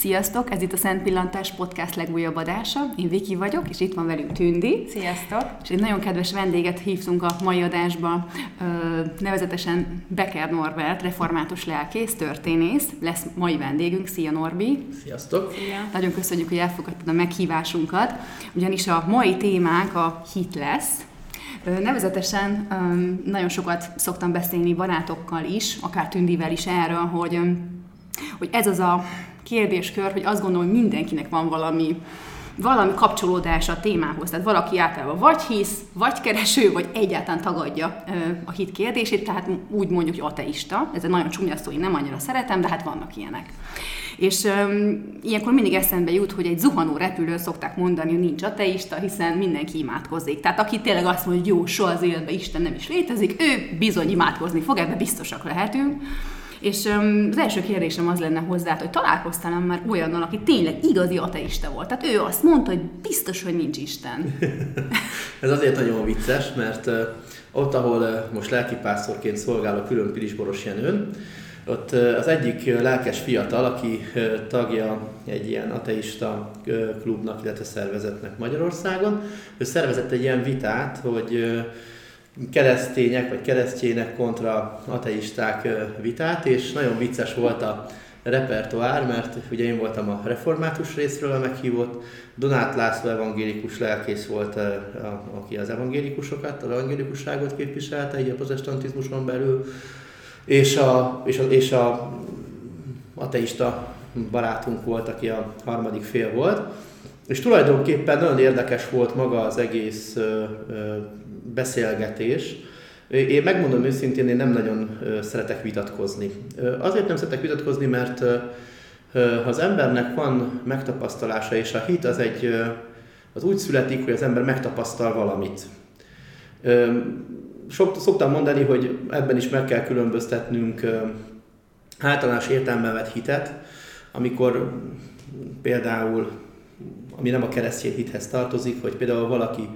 Sziasztok! Ez itt a Szent Pillantás Podcast legújabb adása. Én Viki vagyok, és itt van velünk Tündi. Sziasztok! És egy nagyon kedves vendéget hívtunk a mai adásba, nevezetesen Becker Norbert, református lelkész, történész. Lesz mai vendégünk. Szia Norbi! Sziasztok! Szia. Nagyon köszönjük, hogy elfogadtad a meghívásunkat, ugyanis a mai témánk a hit lesz, Nevezetesen nagyon sokat szoktam beszélni barátokkal is, akár Tündivel is erről, hogy, hogy ez az a kérdéskör, hogy azt gondolom, hogy mindenkinek van valami, valami kapcsolódás a témához. Tehát valaki általában vagy hisz, vagy kereső, vagy egyáltalán tagadja a hit kérdését, tehát úgy mondjuk, hogy ateista. Ez egy nagyon csúnya szó, én nem annyira szeretem, de hát vannak ilyenek. És um, ilyenkor mindig eszembe jut, hogy egy zuhanó repülő szokták mondani, hogy nincs ateista, hiszen mindenki imádkozik. Tehát aki tényleg azt mondja, hogy jó, soha az életben Isten nem is létezik, ő bizony imádkozni fog, ebben biztosak lehetünk. És az első kérdésem az lenne hozzá, hogy találkoztál már olyannal, aki tényleg igazi ateista volt. Tehát ő azt mondta, hogy biztos, hogy nincs Isten. Ez azért nagyon vicces, mert ott, ahol most lelkipásztorként szolgálok külön Pirisboros Jenőn, ott az egyik lelkes fiatal, aki tagja egy ilyen ateista klubnak, illetve szervezetnek Magyarországon, ő szervezett egy ilyen vitát, hogy keresztények vagy keresztjének kontra ateisták vitát, és nagyon vicces volt a repertoár, mert ugye én voltam a református részről a meghívott, Donát László evangélikus lelkész volt, aki az evangélikusokat, az evangélikusságot képviselte, így a protestantizmuson belül, és a, és a, és a ateista barátunk volt, aki a harmadik fél volt. És tulajdonképpen nagyon érdekes volt maga az egész beszélgetés. Én megmondom őszintén, én nem nagyon szeretek vitatkozni. Azért nem szeretek vitatkozni, mert ha az embernek van megtapasztalása, és a hit az egy, az úgy születik, hogy az ember megtapasztal valamit sok, szoktam mondani, hogy ebben is meg kell különböztetnünk általános értelemben vett hitet, amikor például, ami nem a keresztény hithez tartozik, hogy például valaki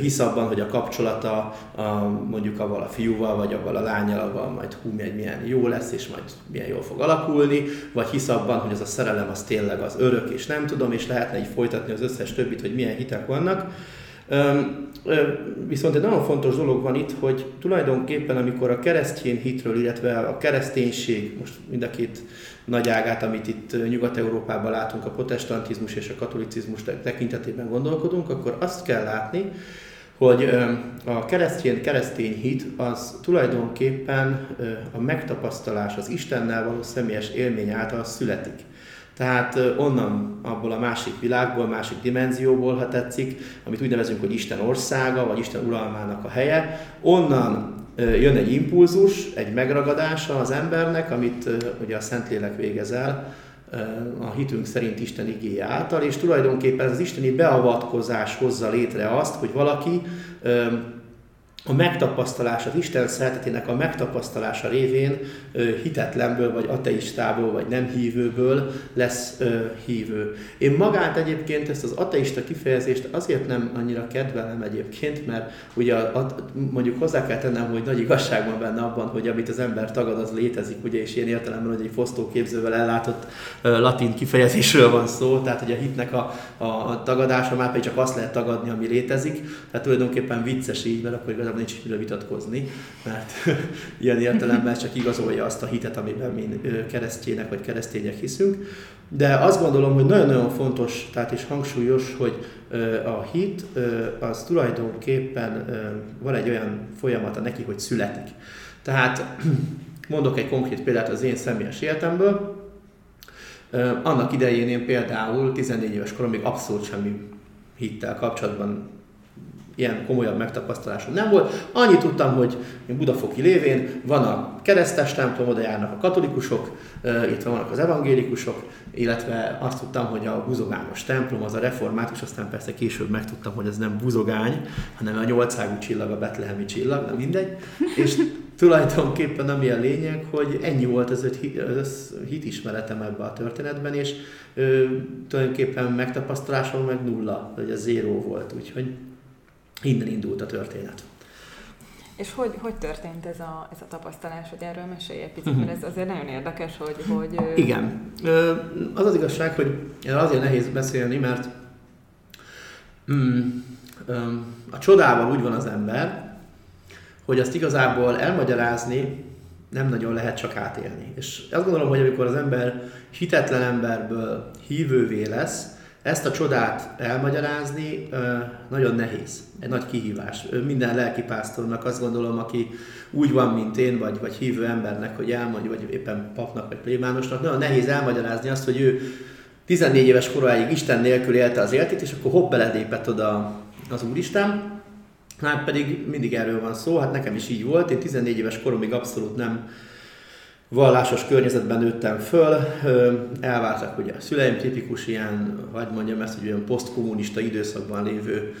hisz abban, hogy a kapcsolata a, mondjuk avval a fiúval, vagy avval a lányal, avval majd hú, milyen jó lesz, és majd milyen jól fog alakulni, vagy hisz abban, hogy az a szerelem az tényleg az örök, és nem tudom, és lehetne így folytatni az összes többit, hogy milyen hitek vannak. Viszont egy nagyon fontos dolog van itt, hogy tulajdonképpen amikor a keresztény hitről, illetve a kereszténység, most mind a két nagy ágát, amit itt Nyugat-Európában látunk, a protestantizmus és a katolicizmus tekintetében gondolkodunk, akkor azt kell látni, hogy a keresztény, keresztény hit az tulajdonképpen a megtapasztalás, az Istennel való személyes élmény által születik. Tehát onnan, abból a másik világból, másik dimenzióból, ha tetszik, amit úgy nevezünk, hogy Isten országa, vagy Isten uralmának a helye, onnan jön egy impulzus, egy megragadása az embernek, amit ugye a Szentlélek végez el, a hitünk szerint Isten igéje által, és tulajdonképpen az isteni beavatkozás hozza létre azt, hogy valaki a megtapasztalás, az Isten szeretetének a megtapasztalása révén hitetlenből, vagy ateistából, vagy nem hívőből lesz hívő. Én magát egyébként ezt az ateista kifejezést azért nem annyira kedvelem egyébként, mert ugye mondjuk hozzá kell tennem, hogy nagy igazság van benne abban, hogy amit az ember tagad, az létezik, ugye, és én értelemben, hogy egy fosztóképzővel ellátott latin kifejezésről van szó, tehát hogy a hitnek a, a, a tagadása már pedig csak azt lehet tagadni, ami létezik, tehát tulajdonképpen vicces így, mert akkor igazából nincs miről vitatkozni, mert ilyen értelemben csak igazolja azt a hitet, amiben mi keresztjének vagy keresztények hiszünk. De azt gondolom, hogy nagyon-nagyon fontos, tehát is hangsúlyos, hogy a hit az tulajdonképpen van egy olyan folyamata neki, hogy születik. Tehát mondok egy konkrét példát az én személyes életemből. Annak idején én például 14 éves koromig abszolút semmi hittel kapcsolatban ilyen komolyabb megtapasztalásom nem volt. Annyit tudtam, hogy én Budafoki lévén van a keresztes templom, oda járnak a katolikusok, itt vannak az evangélikusok, illetve azt tudtam, hogy a buzogányos templom az a református, aztán persze később megtudtam, hogy ez nem buzogány, hanem a nyolcágú csillag, a betlehemi csillag, nem mindegy. És tulajdonképpen ami a lényeg, hogy ennyi volt az, az hitismeretem ebbe a történetben, és ö, tulajdonképpen megtapasztalásom meg nulla, hogy ez zéró volt, úgyhogy Innen indult a történet. És hogy, hogy történt ez a, ez a tapasztalás, hogy erről mesélj egy picit, mert ez azért nagyon érdekes, hogy... hogy Igen. Az az igazság, hogy azért nehéz beszélni, mert mm, a csodával úgy van az ember, hogy azt igazából elmagyarázni nem nagyon lehet csak átélni. És azt gondolom, hogy amikor az ember hitetlen emberből hívővé lesz, ezt a csodát elmagyarázni nagyon nehéz, egy nagy kihívás. Minden lelkipásztornak azt gondolom, aki úgy van, mint én, vagy, vagy hívő embernek, hogy elmondja, vagy éppen papnak, vagy plébánosnak, nagyon nehéz elmagyarázni azt, hogy ő 14 éves koráig Isten nélkül élte az életét, és akkor hopp beledépett oda az Úristen. Hát pedig mindig erről van szó, hát nekem is így volt. Én 14 éves koromig abszolút nem vallásos környezetben nőttem föl, elváltak ugye a szüleim, tipikus ilyen, hagyd mondjam ezt, hogy olyan posztkommunista időszakban lévő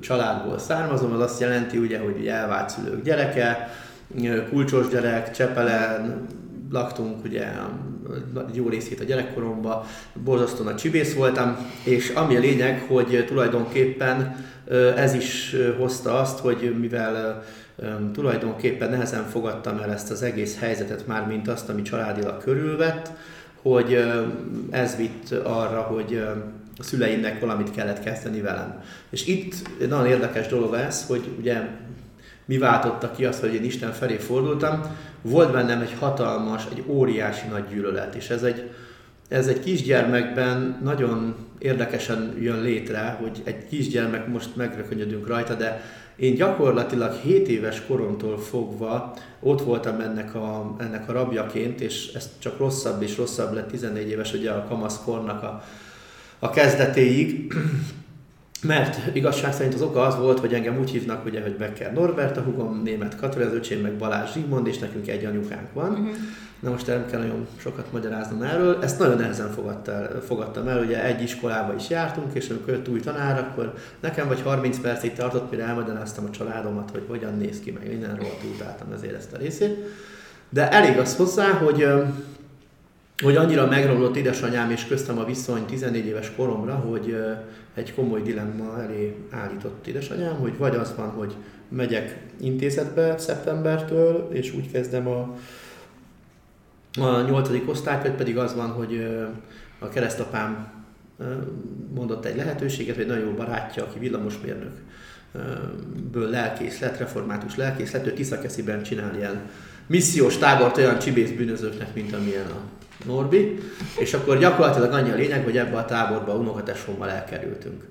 családból származom, az azt jelenti ugye, hogy elvált szülők gyereke, kulcsos gyerek, Csepelen, laktunk ugye jó részét a gyerekkoromban, borzasztóan a csibész voltam, és ami a lényeg, hogy tulajdonképpen ez is hozta azt, hogy mivel tulajdonképpen nehezen fogadtam el ezt az egész helyzetet már, mint azt, ami családilag körülvett, hogy ez vitt arra, hogy a szüleimnek valamit kellett kezdeni velem. És itt nagyon érdekes dolog ez, hogy ugye mi váltotta ki azt, hogy én Isten felé fordultam, volt bennem egy hatalmas, egy óriási nagy gyűlölet, és ez egy, ez egy kisgyermekben nagyon érdekesen jön létre, hogy egy kisgyermek, most megrökönyödünk rajta, de én gyakorlatilag 7 éves koromtól fogva ott voltam ennek a, ennek a rabjaként, és ez csak rosszabb és rosszabb lett 14 éves, ugye a kamaszkornak a, a kezdetéig. Mert igazság szerint az oka az volt, hogy engem úgy hívnak, ugye, hogy Becker Norbert, a hugom német Katalin, az öcsém meg Balázs Zsigmond, és nekünk egy anyukánk van. Uh-huh. Na most nem kell nagyon sokat magyaráznom erről. Ezt nagyon nehezen fogadta, fogadtam el, ugye egy iskolába is jártunk, és amikor jött új tanár, akkor nekem vagy 30 percig tartott, mire elmagyaráztam a családomat, hogy hogyan néz ki, meg minden rohadt utáltam ezért ezt a részét. De elég az hozzá, hogy hogy annyira megromlott édesanyám és köztem a viszony 14 éves koromra, hogy egy komoly dilemma elé állított édesanyám, hogy vagy az van, hogy megyek intézetbe szeptembertől, és úgy kezdem a, a 8. osztályt, vagy pedig az van, hogy a keresztapám mondott egy lehetőséget, vagy nagyon jó barátja, aki villamosmérnök, ből lelkész lett, református lelkész lett, ő Tiszakesziben csinál ilyen missziós tábort olyan csibész bűnözőknek, mint amilyen a Norbi, és akkor gyakorlatilag annyi a lényeg, hogy ebbe a táborba unokatesommal elkerültünk.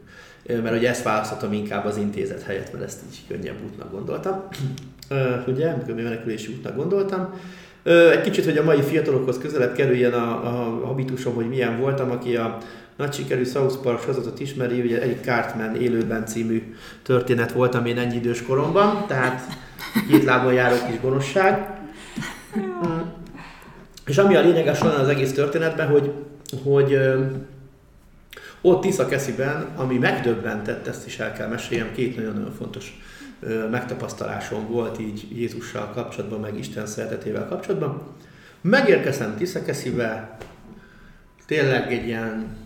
Mert ugye ezt választottam inkább az intézet helyett, mert ezt így könnyebb útnak gondoltam. ugye, menekülési útnak gondoltam. Egy kicsit, hogy a mai fiatalokhoz közelebb kerüljen a, a habitusom, hogy milyen voltam, aki a nagy sikerű South Park sorozatot ismeri, ugye egy Cartman élőben című történet voltam én ennyi idős koromban, tehát két lábon járó kis gonoszság. És ami a lényeges van az egész történetben, hogy, hogy ott Tisza-Kesziben, ami megdöbbentett, ezt is el kell meséljem, két nagyon-nagyon fontos megtapasztalásom volt így Jézussal kapcsolatban, meg Isten szeretetével kapcsolatban. Megérkeztem Tisza-Keszibe, tényleg egy ilyen,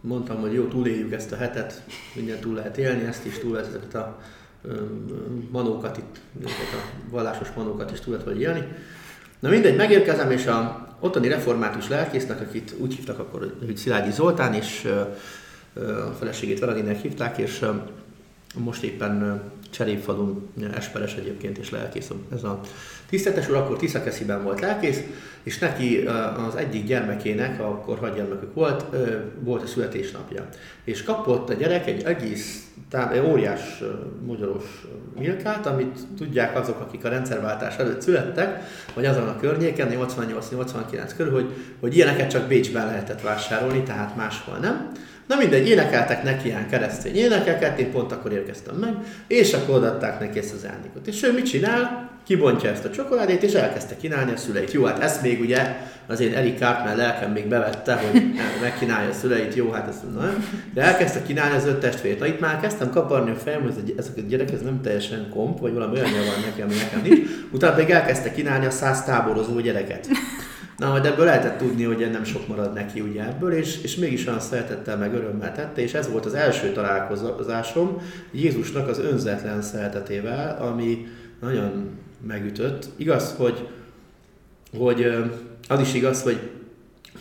mondtam, hogy jó, túléljük ezt a hetet, mindent túl lehet élni, ezt is túl lehet ezeket a manókat itt, ezeket a vallásos manókat is túl lehet vagy élni. Na mindegy, megérkezem, és a ottani református lelkésznek, akit úgy hívtak akkor, hogy Szilágyi Zoltán, és a feleségét Veradinek hívták, és most éppen Cserépfalun esperes egyébként és lelkész ez a tisztetes úr, akkor Tiszakesziben volt lelkész, és neki az egyik gyermekének, akkor hat gyermekük volt, volt a születésnapja. És kapott a gyerek egy egész tá- óriás magyaros milkát, amit tudják azok, akik a rendszerváltás előtt születtek, vagy azon a környéken, 88-89 körül, hogy, hogy ilyeneket csak Bécsben lehetett vásárolni, tehát máshol nem. Na mindegy, énekeltek neki ilyen keresztény énekeket, én pont akkor érkeztem meg, és akkor odaadták neki ezt az elnikot. És ő mit csinál? Kibontja ezt a csokoládét, és elkezdte kínálni a szüleit. Jó, hát ezt még ugye az én Eli Cartman lelkem még bevette, hogy megkínálja a szüleit, jó, hát ezt nem. De elkezdte kínálni az öt testvért. Na itt már kezdtem kaparni a fejem, hogy ezek a gyerek ez nem teljesen komp, vagy valami olyan van neki, ami nekem nincs. Utána pedig elkezdte kínálni a száz táborozó gyereket. Na, majd ebből lehetett tudni, hogy nem sok marad neki ugye ebből, és, és mégis olyan szeretettel meg örömmel tette, és ez volt az első találkozásom Jézusnak az önzetlen szeretetével, ami nagyon megütött. Igaz, hogy, hogy az is igaz, hogy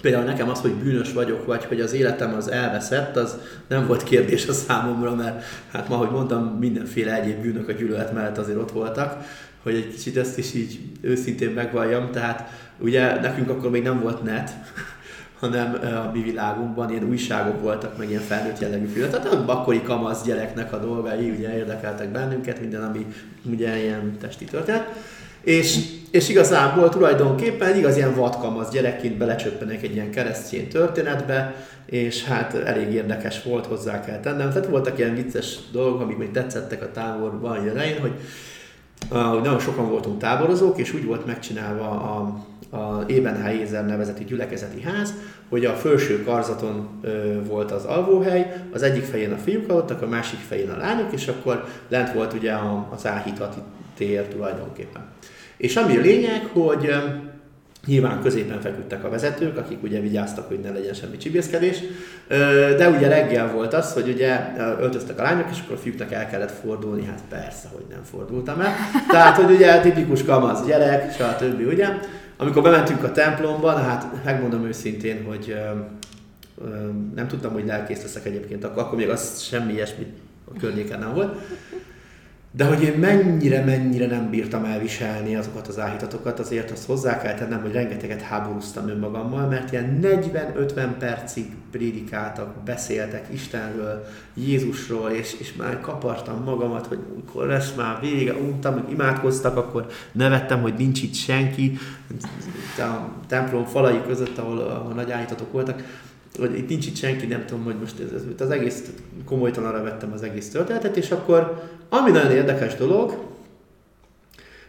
például nekem az, hogy bűnös vagyok, vagy hogy az életem az elveszett, az nem volt kérdés a számomra, mert hát ma, hogy mondtam, mindenféle egyéb bűnök a gyűlölet mellett azért ott voltak, hogy egy kicsit ezt is így őszintén megvalljam, tehát ugye nekünk akkor még nem volt net, hanem a mi világunkban ilyen újságok voltak, meg ilyen felnőtt jellegű film. Tehát akkori kamasz gyereknek a dolgai ugye érdekeltek bennünket, minden, ami ugye ilyen testi történet. És, és igazából tulajdonképpen egy igaz ilyen vadkamasz gyerekként belecsöppenek egy ilyen keresztény történetbe, és hát elég érdekes volt, hozzá kell tennem. Tehát voltak ilyen vicces dolgok, amik még tetszettek a táborban elején, hogy, uh, nagyon sokan voltunk táborozók, és úgy volt megcsinálva a, a Ébenhelyézer nevezeti gyülekezeti ház, hogy a felső karzaton ö, volt az alvóhely, az egyik fején a fiúk aludtak, a másik fején a lányok, és akkor lent volt ugye a, az áhítati tér tulajdonképpen. És ami a lényeg, hogy ö, Nyilván középen feküdtek a vezetők, akik ugye vigyáztak, hogy ne legyen semmi csibészkedés, de ugye reggel volt az, hogy ugye öltöztek a lányok, és akkor a fiúknak el kellett fordulni, hát persze, hogy nem fordultam el. Tehát, hogy ugye tipikus kamasz gyerek, stb. ugye. Amikor bementünk a templomba, hát megmondom őszintén, hogy nem tudtam, hogy lelkész leszek egyébként, akkor még az semmi ilyesmi a környéken nem volt. De hogy én mennyire, mennyire nem bírtam elviselni azokat az áhítatokat, azért azt hozzá kell tennem, hogy rengeteget háborúztam önmagammal, mert ilyen 40-50 percig prédikáltak, beszéltek Istenről, Jézusról, és, és már kapartam magamat, hogy mikor lesz már vége, untam, hogy imádkoztak, akkor nevettem, hogy nincs itt senki, a templom falai között, ahol, ahol nagy áhítatok voltak, hogy itt nincs itt senki, nem tudom, hogy most ez, ez, az egész komolytalanra vettem az egész történetet, és akkor ami nagyon érdekes dolog,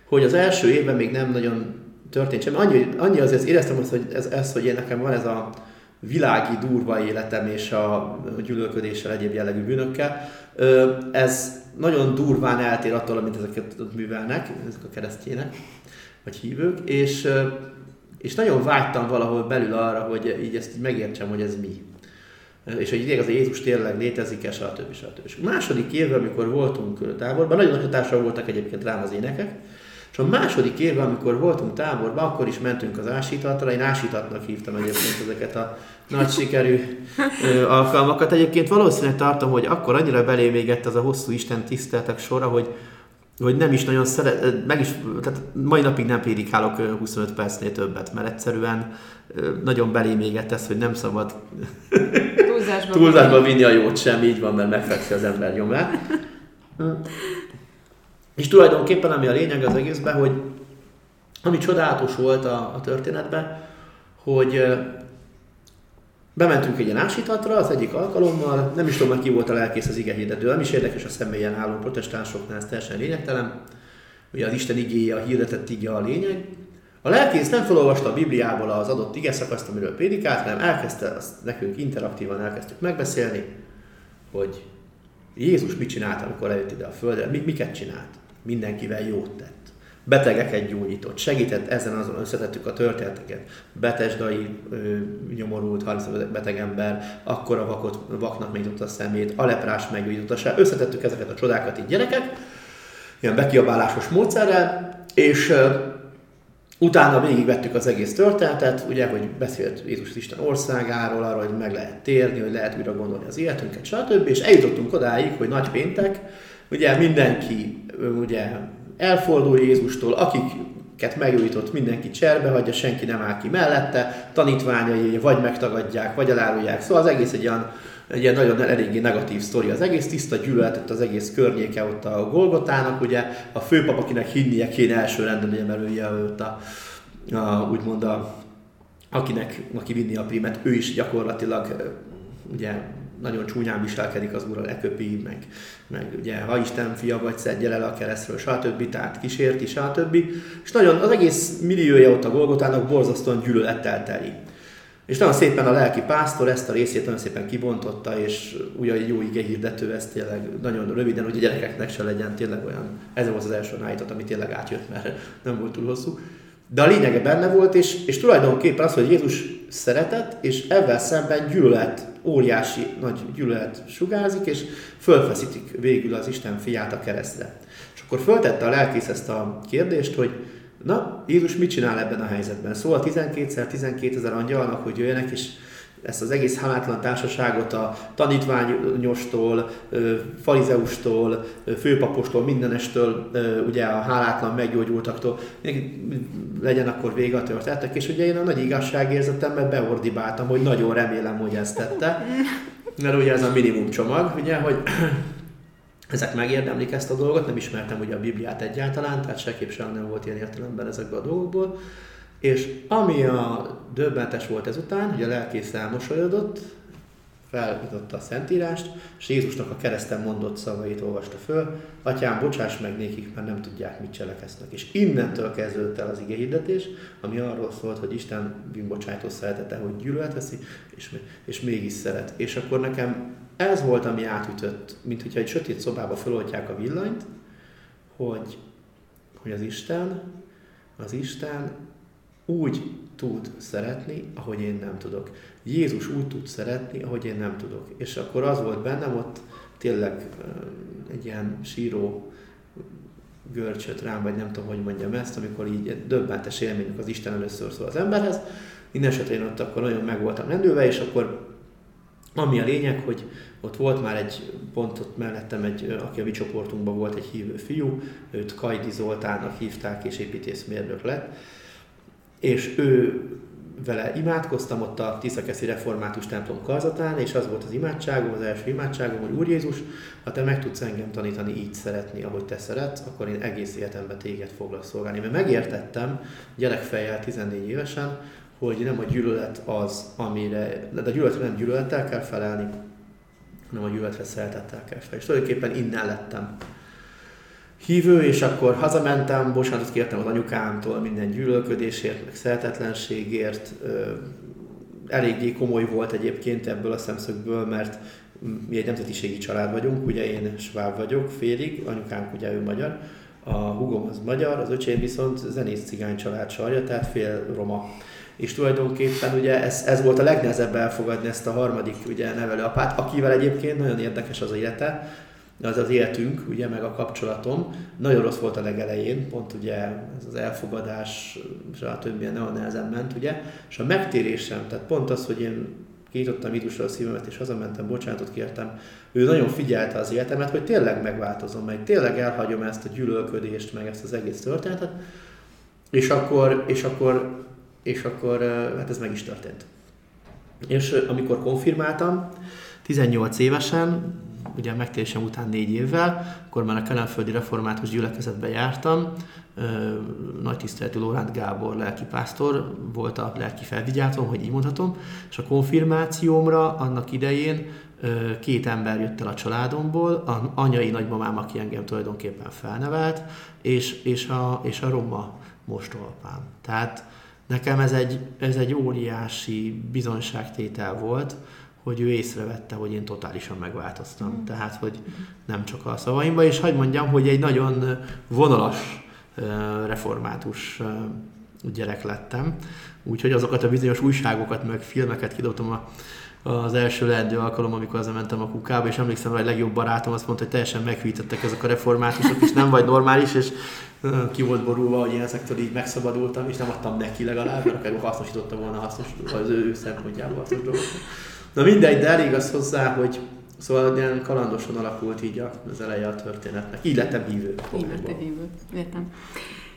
hogy az első évben még nem nagyon történt semmi. Annyi, annyi azért éreztem azt, hogy ez, ez, hogy én nekem van ez a világi durva életem és a gyűlölködéssel, egyéb jellegű bűnökkel, ez nagyon durván eltér attól, amit ezeket művelnek, ezek a keresztjének, vagy hívők, és és nagyon vágytam valahol belül arra, hogy így ezt így megértsem, hogy ez mi. És hogy idég az Jézus tényleg létezik-e, stb. stb. A második évben, amikor voltunk táborban, nagyon nagy hatással voltak egyébként rám az énekek, és a második évben, amikor voltunk táborban, akkor is mentünk az ásítatra. Én ásítatnak hívtam egyébként ezeket a nagy sikerű ö, alkalmakat. Egyébként valószínűleg tartom, hogy akkor annyira belém égett az a hosszú Isten tiszteltek sora, hogy hogy nem is nagyon szeret, meg is, tehát mai napig nem prédikálok 25 percnél többet, mert egyszerűen nagyon belém égett ez, hogy nem szabad túlzásba, túlzásba vinni a jót sem, így van, mert megfekszi az ember nyomát. És tulajdonképpen ami a lényeg az egészben, hogy ami csodálatos volt a, a történetben, hogy Bementünk egy ilyen ásítatra az egyik alkalommal, nem is tudom, hogy ki volt a lelkész az ige hirdető, nem is érdekes a személyen álló protestánsoknál, ez teljesen lényegtelen. Ugye az Isten igéje, a hirdetett ige a lényeg. A lelkész nem felolvasta a Bibliából az adott ige szakaszt, amiről prédikált, hanem elkezdte, azt nekünk interaktívan elkezdtük megbeszélni, hogy Jézus mit csinált, amikor eljött ide a földre, miket csinált. Mindenkivel jót tett betegeket gyógyított, segített, ezen azon összetettük a történeteket. Betesdai nyomorult, 30 beteg ember, akkor a vakot, vaknak megnyitotta a szemét, a leprás meggyógyította, összetettük ezeket a csodákat így gyerekek, ilyen bekiabálásos módszerrel, és uh, utána végigvettük az egész történetet, ugye, hogy beszélt Jézus Isten országáról, arról, hogy meg lehet térni, hogy lehet újra gondolni az életünket, stb. És eljutottunk odáig, hogy nagy péntek, ugye mindenki ugye elfordul Jézustól, akiket megújított, mindenki cserbe hagyja, senki nem áll ki mellette, tanítványai vagy megtagadják, vagy elárulják. Szóval az egész egy ilyen, egy ilyen nagyon eléggé negatív sztori. Az egész tiszta gyűlölet, az egész környéke ott a Golgotának, ugye a főpap, akinek hinnie kéne első renden, mert ő ott a, a, úgymond a, akinek, aki vinni a primet, ő is gyakorlatilag ugye nagyon csúnyán viselkedik az úrral, leköpi, meg, meg ugye, ha Isten fia vagy, szedje el a keresztről, stb. Tehát kísérti, stb. És nagyon az egész milliója ott a Golgotának borzasztóan gyűlölettel teli. És nagyon szépen a lelki pásztor ezt a részét nagyon szépen kibontotta, és ugye egy jó ige hirdető, ezt tényleg nagyon röviden, hogy a gyerekeknek se legyen tényleg olyan, ez volt az első állított, ami tényleg átjött, mert nem volt túl hosszú. De a lényege benne volt, és, és tulajdonképpen az, hogy Jézus szeretett, és ezzel szemben gyűlölet, óriási nagy gyűlölet sugárzik, és fölfeszítik végül az Isten fiát a keresztre. És akkor föltette a lelkész ezt a kérdést, hogy na, Jézus mit csinál ebben a helyzetben? Szóval 12-szer 12 ezer angyalnak, hogy jöjjenek, és ezt az egész hálátlan társaságot a tanítványostól, farizeustól, főpapostól, mindenestől, ugye a hálátlan meggyógyultaktól, legyen akkor vége a történetek, és ugye én a nagy igazságérzetemmel beordibáltam, hogy nagyon remélem, hogy ezt tette, mert ugye ez a minimum csomag, ugye, hogy ezek megérdemlik ezt a dolgot, nem ismertem ugye a Bibliát egyáltalán, tehát seképp sem nem volt ilyen értelemben ezekből a dolgokból, és ami a döbbentes volt ezután, hogy a lelkész elmosolyodott, felnyitotta a Szentírást, és Jézusnak a kereszten mondott szavait olvasta föl, Atyám, bocsáss meg nékik, mert nem tudják, mit cselekeznek. És innentől kezdődött el az igehirdetés, ami arról szólt, hogy Isten bűnbocsátó szeretete, hogy gyűlölet veszi, és, és mégis szeret. És akkor nekem ez volt, ami átütött, mint hogyha egy sötét szobába feloltják a villanyt, hogy, hogy az Isten, az Isten úgy tud szeretni, ahogy én nem tudok. Jézus úgy tud szeretni, ahogy én nem tudok. És akkor az volt bennem, ott tényleg egy ilyen síró görcsöt rám, vagy nem tudom, hogy mondjam ezt, amikor így döbbentes élmények az Isten először szól az emberhez. Minden esetre én ott akkor nagyon meg voltam rendülve, és akkor ami a lényeg, hogy ott volt már egy pont ott mellettem, egy, aki a mi csoportunkban volt egy hívő fiú, őt Kajdi Zoltánnak hívták, és építészmérnök lett, és ő vele imádkoztam ott a Tiszakeszi Református templom karzatán, és az volt az imádságom, az első imádságom, hogy Úr Jézus, ha te meg tudsz engem tanítani így szeretni, ahogy te szeretsz, akkor én egész életemben téged foglak szolgálni. Mert megértettem gyerekfejjel 14 évesen, hogy nem a gyűlölet az, amire, de a gyűlöletre nem gyűlölettel kell felelni, hanem a gyűlöletre szeretettel kell felelni. És tulajdonképpen innen lettem hívő, és akkor hazamentem, bocsánatot kértem az anyukámtól minden gyűlölködésért, meg szeretetlenségért. Eléggé komoly volt egyébként ebből a szemszögből, mert mi egy nemzetiségi család vagyunk, ugye én sváb vagyok félig, anyukám ugye ő magyar, a hugom az magyar, az öcsém viszont zenész cigány család sarja, tehát fél roma. És tulajdonképpen ugye ez, ez volt a legnehezebb elfogadni ezt a harmadik ugye, nevelőapát, akivel egyébként nagyon érdekes az élete, az az életünk, ugye, meg a kapcsolatom. Nagyon rossz volt a legelején, pont ugye ez az elfogadás, stb. nagyon nehezen ment, ugye, és a megtérésem, tehát pont az, hogy én kiítottam Jézusra a szívemet, és hazamentem, bocsánatot kértem, ő nagyon figyelte az életemet, hogy tényleg megváltozom, meg tényleg elhagyom ezt a gyűlölködést, meg ezt az egész történetet, és akkor, és akkor, és akkor hát ez meg is történt. És amikor konfirmáltam, 18 évesen, ugye a megtérésem után négy évvel, akkor már a Kelenföldi Református gyülekezetbe jártam, nagy tiszteletű Lóránt Gábor lelkipásztor volt a lelki felvigyátom, hogy így mondhatom, és a konfirmációmra annak idején két ember jött el a családomból, a anyai nagymamám, aki engem tulajdonképpen felnevelt, és, és, a, és a roma mostolpám. Tehát nekem ez egy, ez egy óriási bizonyságtétel volt, hogy ő észrevette, hogy én totálisan megváltoztam. Mm. Tehát, hogy nem csak a szavaimba, és hagyd mondjam, hogy egy nagyon vonalas református gyerek lettem. Úgyhogy azokat a bizonyos újságokat, meg filmeket kidobtam a, az első leendő alkalom, amikor az mentem a kukába, és emlékszem hogy a legjobb barátom azt mondta, hogy teljesen meghűítettek ezek a reformátusok, és nem vagy normális, és ki volt borulva, hogy én ezektől így megszabadultam, és nem adtam neki legalább, mert akár hasznosította volna hasznos, az ő szempontjából hasznos dolgokat. Na mindegy, de elég az hozzá, hogy Szóval ilyen kalandosan alakult így az eleje a történetnek. Így lettem hívő. Így lettem hívő, értem.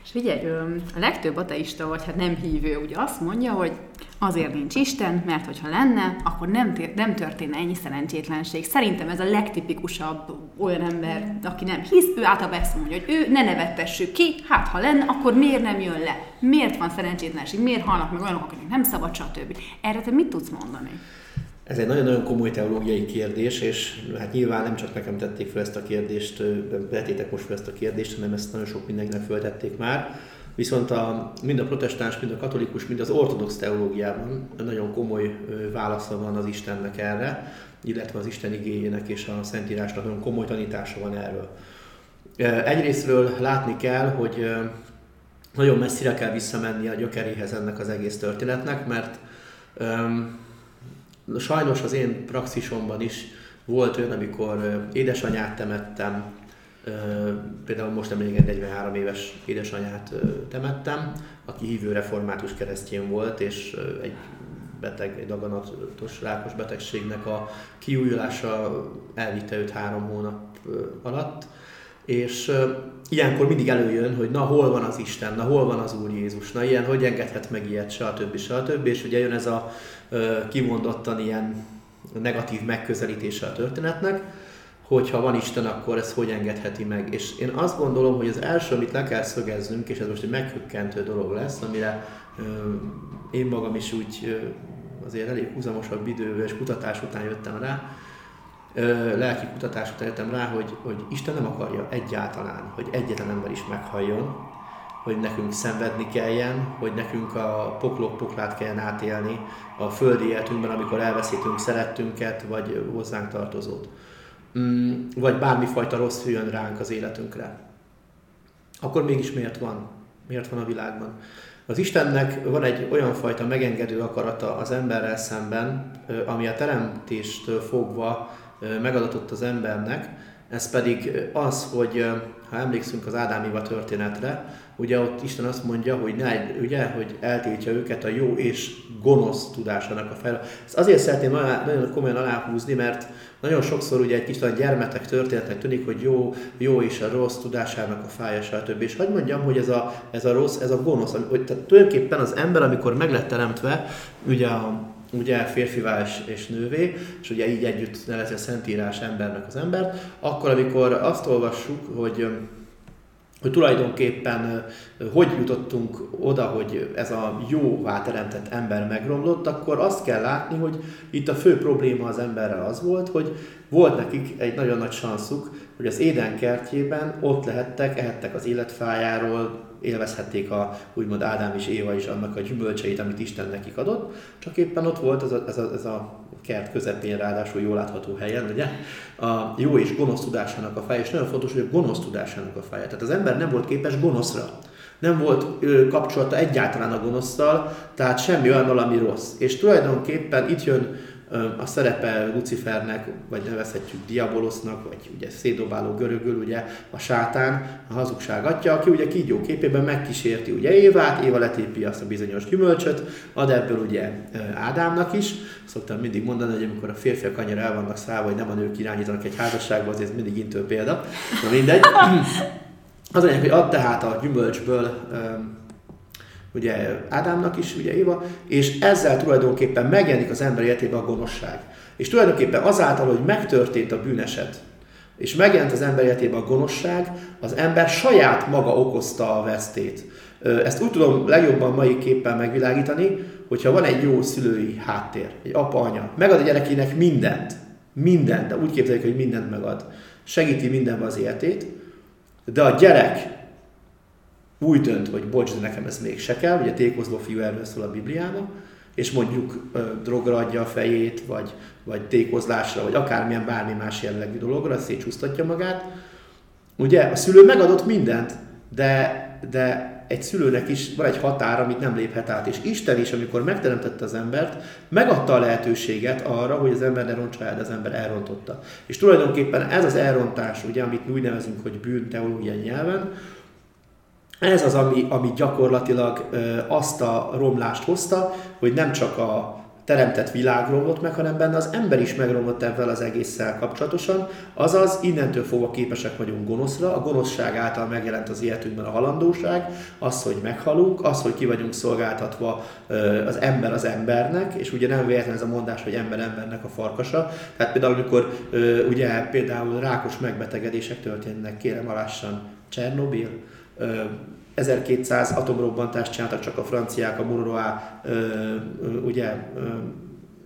És figyelj, a legtöbb ateista, vagy hát nem hívő, ugye azt mondja, hogy azért nincs Isten, mert hogyha lenne, akkor nem, tér, nem történne ennyi szerencsétlenség. Szerintem ez a legtipikusabb olyan ember, aki nem hisz, ő általában ezt mondja, hogy ő ne nevettessük ki, hát ha lenne, akkor miért nem jön le? Miért van szerencsétlenség? Miért halnak meg olyanok, akik nem szabad, stb. Erre te mit tudsz mondani? Ez egy nagyon-nagyon komoly teológiai kérdés, és hát nyilván nem csak nekem tették fel ezt a kérdést, vetétek most fel ezt a kérdést, hanem ezt nagyon sok mindenkinek föltették már. Viszont a, mind a protestáns, mind a katolikus, mind az ortodox teológiában nagyon komoly válasza van az Istennek erre, illetve az Isten igényének és a Szentírásnak nagyon komoly tanítása van erről. Egyrésztről látni kell, hogy nagyon messzire kell visszamenni a gyökeréhez ennek az egész történetnek, mert Sajnos az én praxisomban is volt olyan, amikor édesanyát temettem, Például most nemrég 43 éves édesanyát temettem, aki hívő református keresztjén volt, és egy beteg, egy daganatos rákos betegségnek a kiújulása elvitte őt három hónap alatt, és ilyenkor mindig előjön, hogy na hol van az Isten, na hol van az Úr Jézus, na ilyen, hogy engedhet meg ilyet, stb. stb. És ugye jön ez a kimondottan ilyen negatív megközelítése a történetnek, hogy ha van Isten, akkor ez hogy engedheti meg. És én azt gondolom, hogy az első, amit le kell szögeznünk, és ez most egy meghökkentő dolog lesz, amire én magam is úgy azért elég húzamosabb idő és kutatás után jöttem rá, lelki kutatás után jöttem rá, hogy, hogy Isten nem akarja egyáltalán, hogy egyetlen ember is meghalljon, hogy nekünk szenvedni kelljen, hogy nekünk a poklok poklát kelljen átélni a földi életünkben, amikor elveszítünk szerettünket, vagy hozzánk tartozót. Mm, vagy bármifajta rossz jön ránk az életünkre. Akkor mégis miért van? Miért van a világban? Az Istennek van egy olyan fajta megengedő akarata az emberrel szemben, ami a teremtéstől fogva megadatott az embernek, ez pedig az, hogy ha emlékszünk az Ádám történetre, ugye ott Isten azt mondja, hogy, ne, ugye, hogy eltiltja őket a jó és gonosz tudásának a fel. Ezt azért szeretném nagyon komolyan aláhúzni, mert nagyon sokszor ugye egy a gyermetek történetnek tűnik, hogy jó, jó és a rossz tudásának a fája, stb. És hagyd mondjam, hogy ez a, ez a rossz, ez a gonosz, hogy tehát tulajdonképpen az ember, amikor meg lett teremtve, ugye a, ugye férfivá és, és nővé, és ugye így együtt nevezi a Szentírás embernek az embert, akkor amikor azt olvassuk, hogy hogy tulajdonképpen hogy jutottunk oda, hogy ez a jóvá teremtett ember megromlott, akkor azt kell látni, hogy itt a fő probléma az emberrel az volt, hogy volt nekik egy nagyon nagy sanszuk, hogy az Éden kertjében ott lehettek, ehettek az életfájáról, élvezhették a úgymond Ádám és Éva is annak a gyümölcseit, amit Isten nekik adott, csak éppen ott volt ez a, ez a, ez a kert közepén, ráadásul jól látható helyen, ugye, a jó és gonosz tudásának a feje, és nagyon fontos, hogy a gonosz tudásának a feje. Tehát az ember nem volt képes gonoszra. Nem volt ö, kapcsolata egyáltalán a gonosztal, tehát semmi olyan, ami rossz. És tulajdonképpen itt jön a szerepe Lucifernek, vagy nevezhetjük Diabolosznak, vagy ugye szédobáló görögül, ugye a sátán, a hazugság atya, aki ugye kígyó képében megkísérti ugye Évát, Éva letépi azt a bizonyos gyümölcsöt, ad ebből ugye Ádámnak is. Szoktam mindig mondani, hogy amikor a férfiak annyira el vannak szállva, hogy nem a nők irányítanak egy házasságba, azért mindig intő példa. Na mindegy. Az anyag, hogy ad tehát a gyümölcsből ugye Ádámnak is, ugye Éva, és ezzel tulajdonképpen megjelenik az ember életében a gonoszság. És tulajdonképpen azáltal, hogy megtörtént a bűneset, és megjelent az ember életében a gonoszság, az ember saját maga okozta a vesztét. Ezt úgy tudom legjobban mai képpen megvilágítani, hogyha van egy jó szülői háttér, egy apa, anya, megad a gyerekének mindent, mindent, de úgy képzeljük, hogy mindent megad. Segíti mindenben az életét, de a gyerek úgy dönt, hogy bocs, de nekem ez még se kell, ugye tékozló fiú erről szól a Bibliában, és mondjuk ö, drogra adja a fejét, vagy, vagy tékozlásra, vagy akármilyen bármi más jellegű dologra, szétcsúsztatja magát. Ugye a szülő megadott mindent, de, de egy szülőnek is van egy határ, amit nem léphet át. És Isten is, amikor megteremtette az embert, megadta a lehetőséget arra, hogy az ember ne rontsa el, de az ember elrontotta. És tulajdonképpen ez az elrontás, ugye, amit úgy nevezünk, hogy bűn teológiai nyelven, ez az, ami, ami gyakorlatilag azt a romlást hozta, hogy nem csak a teremtett világ romlott meg, hanem benne az ember is megromlott ebben az egésszel kapcsolatosan. Azaz, innentől fogva képesek vagyunk gonoszra, a gonoszság által megjelent az életünkben a halandóság, az, hogy meghalunk, az, hogy ki vagyunk szolgáltatva az ember az embernek, és ugye nem véletlen ez a mondás, hogy ember embernek a farkasa. Tehát például, amikor ugye például rákos megbetegedések történnek, kérem alássan, Csernobil, 1200 atomrobbantást csináltak csak a franciák a Mururoa ugye,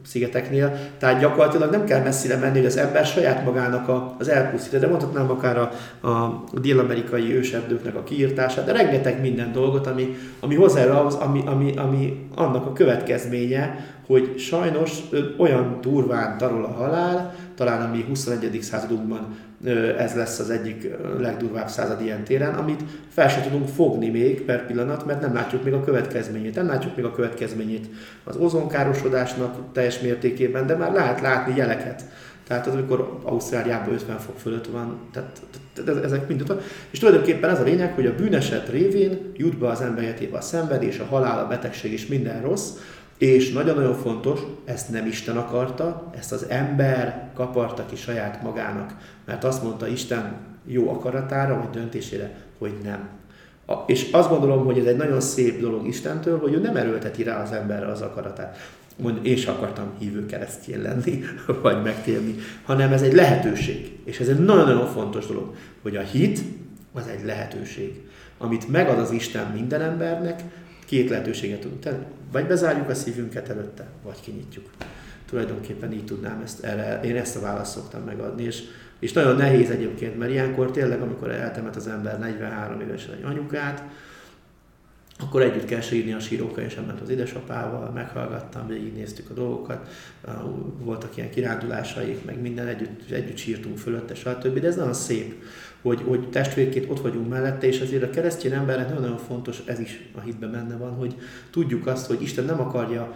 szigeteknél, tehát gyakorlatilag nem kell messzire menni, hogy az ember saját magának az elpusztítja, de mondhatnám akár a, a dél-amerikai őserdőknek a kiírtását, de rengeteg minden dolgot, ami, ami hozzá ahhoz, ami, ami, ami annak a következménye, hogy sajnos olyan durván tarol a halál, talán a mi 21. századunkban ez lesz az egyik legdurvább század ilyen téren, amit fel sem tudunk fogni még per pillanat, mert nem látjuk még a következményét. Nem látjuk még a következményét az ozonkárosodásnak teljes mértékében, de már lehet látni jeleket. Tehát az, amikor Ausztráliában 50 fok fölött van, tehát, tehát ezek mind van. És tulajdonképpen ez a lényeg, hogy a bűneset révén jut be az ember életébe a szenvedés, a halál, a betegség és minden rossz, és nagyon-nagyon fontos, ezt nem Isten akarta, ezt az ember kaparta ki saját magának, mert azt mondta Isten jó akaratára, vagy döntésére, hogy nem. A, és azt gondolom, hogy ez egy nagyon szép dolog Istentől, hogy ő nem erőlteti rá az emberre az akaratát. Mond, én sem akartam hívő keresztjén lenni, vagy megtérni, hanem ez egy lehetőség. És ez egy nagyon-nagyon fontos dolog, hogy a hit az egy lehetőség, amit megad az Isten minden embernek, két lehetőséget tudunk tenni. Vagy bezárjuk a szívünket előtte, vagy kinyitjuk. Tulajdonképpen így tudnám ezt, erre, én ezt a választ szoktam megadni, és, és nagyon nehéz egyébként, mert ilyenkor tényleg, amikor eltemet az ember 43 évesen egy anyukát, akkor együtt kell sírni a síróka, és ement az édesapával, meghallgattam, végignéztük a dolgokat, voltak ilyen kirándulásaik, meg minden, együtt, együtt sírtunk fölötte, stb. De ez nagyon szép, hogy, hogy testvérként ott vagyunk mellette, és azért a keresztény embernek nagyon-nagyon fontos, ez is a hitben benne van, hogy tudjuk azt, hogy Isten nem akarja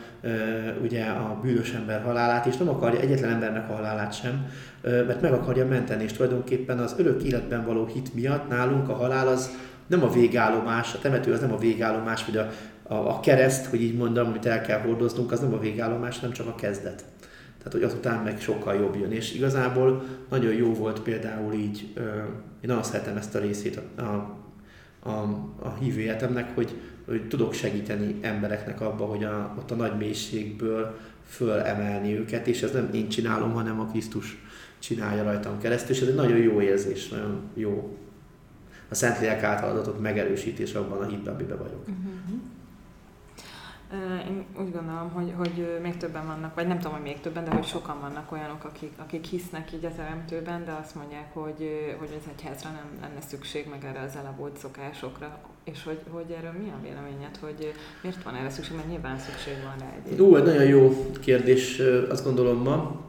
ugye a bűnös ember halálát, és nem akarja egyetlen embernek a halálát sem, mert meg akarja menteni, és tulajdonképpen az örök életben való hit miatt nálunk a halál az nem a végállomás, a temető az nem a végállomás, vagy a, a, a kereszt, hogy így mondom, amit el kell hordoznunk, az nem a végállomás, nem csak a kezdet. Tehát, hogy azután meg sokkal jobb jön. És igazából nagyon jó volt például így, én nagyon szeretem ezt a részét a, a, a, a hívő életemnek, hogy, hogy tudok segíteni embereknek abba, hogy a, ott a nagy mélységből fölemelni őket, és ez nem én csinálom, hanem a Krisztus csinálja rajtam keresztül, és ez egy nagyon jó érzés, nagyon jó a Szentlélek által adatot megerősítés abban a hitben, amiben vagyok. Uh-huh. Én úgy gondolom, hogy, hogy még többen vannak, vagy nem tudom, hogy még többen, de hogy sokan vannak olyanok, akik, akik hisznek így a teremtőben, de azt mondják, hogy, hogy az egyházra nem lenne szükség, meg erre az elavult szokásokra. És hogy, hogy erről mi a véleményed, hogy miért van erre szükség, mert nyilván szükség van rá egy. Ú, egy nagyon jó kérdés, azt gondolom ma.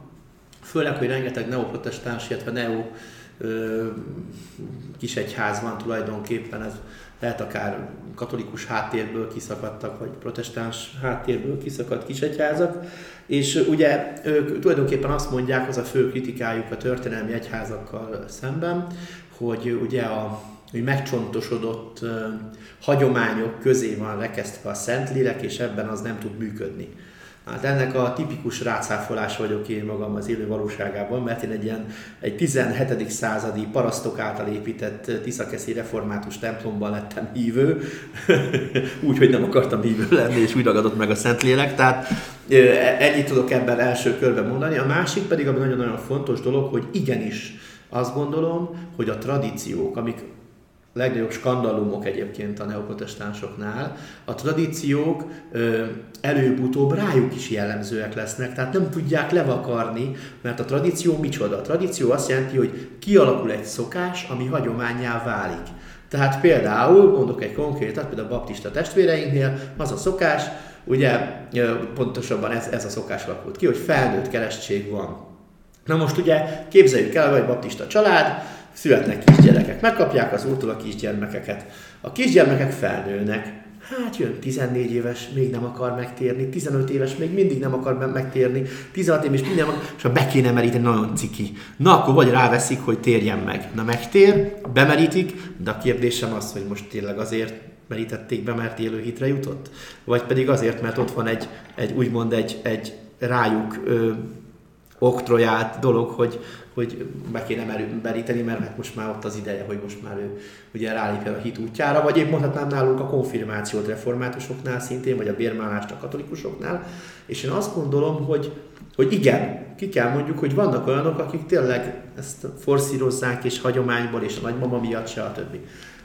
Főleg, hogy rengeteg neoprotestáns, illetve neo kis egyház van tulajdonképpen, ez lehet akár katolikus háttérből kiszakadtak, vagy protestáns háttérből kiszakadt kisegyházak, és ugye ők tulajdonképpen azt mondják, az a fő kritikájuk a történelmi egyházakkal szemben, hogy ugye a hogy megcsontosodott hagyományok közé van rekesztve a Szentlélek, és ebben az nem tud működni. Hát ennek a tipikus rácáfolás vagyok én magam az élő valóságában, mert én egy ilyen egy 17. századi parasztok által épített Tiszakeszi református templomban lettem hívő, úgy, hogy nem akartam hívő lenni, és úgy ragadott meg a Szentlélek. Tehát ennyit tudok ebben első körben mondani. A másik pedig, ami nagyon-nagyon fontos dolog, hogy igenis azt gondolom, hogy a tradíciók, amik legnagyobb skandalumok egyébként a neoprotestánsoknál. A tradíciók előbb-utóbb rájuk is jellemzőek lesznek, tehát nem tudják levakarni, mert a tradíció micsoda? A tradíció azt jelenti, hogy kialakul egy szokás, ami hagyományá válik. Tehát például, mondok egy konkrétat, például a baptista testvéreinknél az a szokás, ugye pontosabban ez, ez a szokás alakult ki, hogy felnőtt keresztség van. Na most ugye képzeljük el, hogy baptista család, születnek kisgyerekek, megkapják az úrtól a kisgyermekeket. A kisgyermekek felnőnek, Hát jön 14 éves, még nem akar megtérni, 15 éves, még mindig nem akar megtérni, 16 éves, minden akar, és ha be kéne meríteni, nagyon ciki. Na akkor vagy ráveszik, hogy térjen meg. Na megtér, bemerítik, de a kérdésem az, hogy most tényleg azért merítették be, mert élő hitre jutott? Vagy pedig azért, mert ott van egy, egy úgymond egy, egy rájuk ö, oktroját dolog, hogy, hogy be kéne meríteni, mert hát most már ott az ideje, hogy most már ő ugye rálépjen a hit útjára, vagy épp mondhatnám nálunk a konfirmációt reformátusoknál szintén, vagy a bérmálást a katolikusoknál, és én azt gondolom, hogy, hogy igen, ki kell mondjuk, hogy vannak olyanok, akik tényleg ezt forszírozzák, és hagyományból, és a nagymama miatt többi.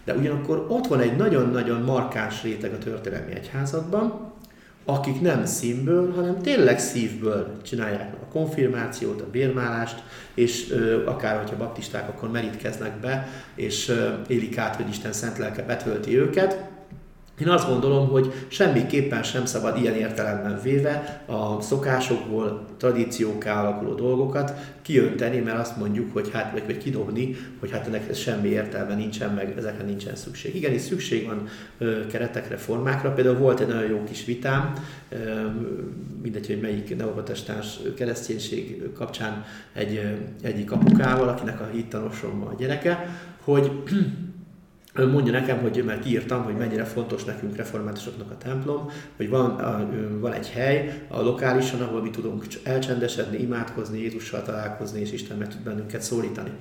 De ugyanakkor ott van egy nagyon-nagyon markáns réteg a történelmi egyházakban, akik nem színből, hanem tényleg szívből csinálják a konfirmációt, a bérmálást, és ö, akár, hogyha baptisták, akkor merítkeznek be, és ö, élik át, hogy Isten szent lelke betölti őket, Én azt gondolom, hogy semmiképpen sem szabad ilyen értelemben véve a szokásokból, tradíciókká alakuló dolgokat kiönteni, mert azt mondjuk, hogy hát, vagy, vagy kidobni, hogy hát ennek semmi értelme nincsen, meg ezekre nincsen szükség. Igen, is szükség van ö, keretekre, formákra. Például volt egy nagyon jó kis vitám, ö, mindegy, hogy melyik neoprotestáns kereszténység kapcsán egy, egyik apukával, akinek a hittanosom a gyereke, hogy mondja nekem, hogy mert írtam, hogy mennyire fontos nekünk reformátusoknak a templom, hogy van, van egy hely a lokálisan, ahol mi tudunk elcsendesedni, imádkozni, Jézussal találkozni, és Isten meg tud bennünket szólítani.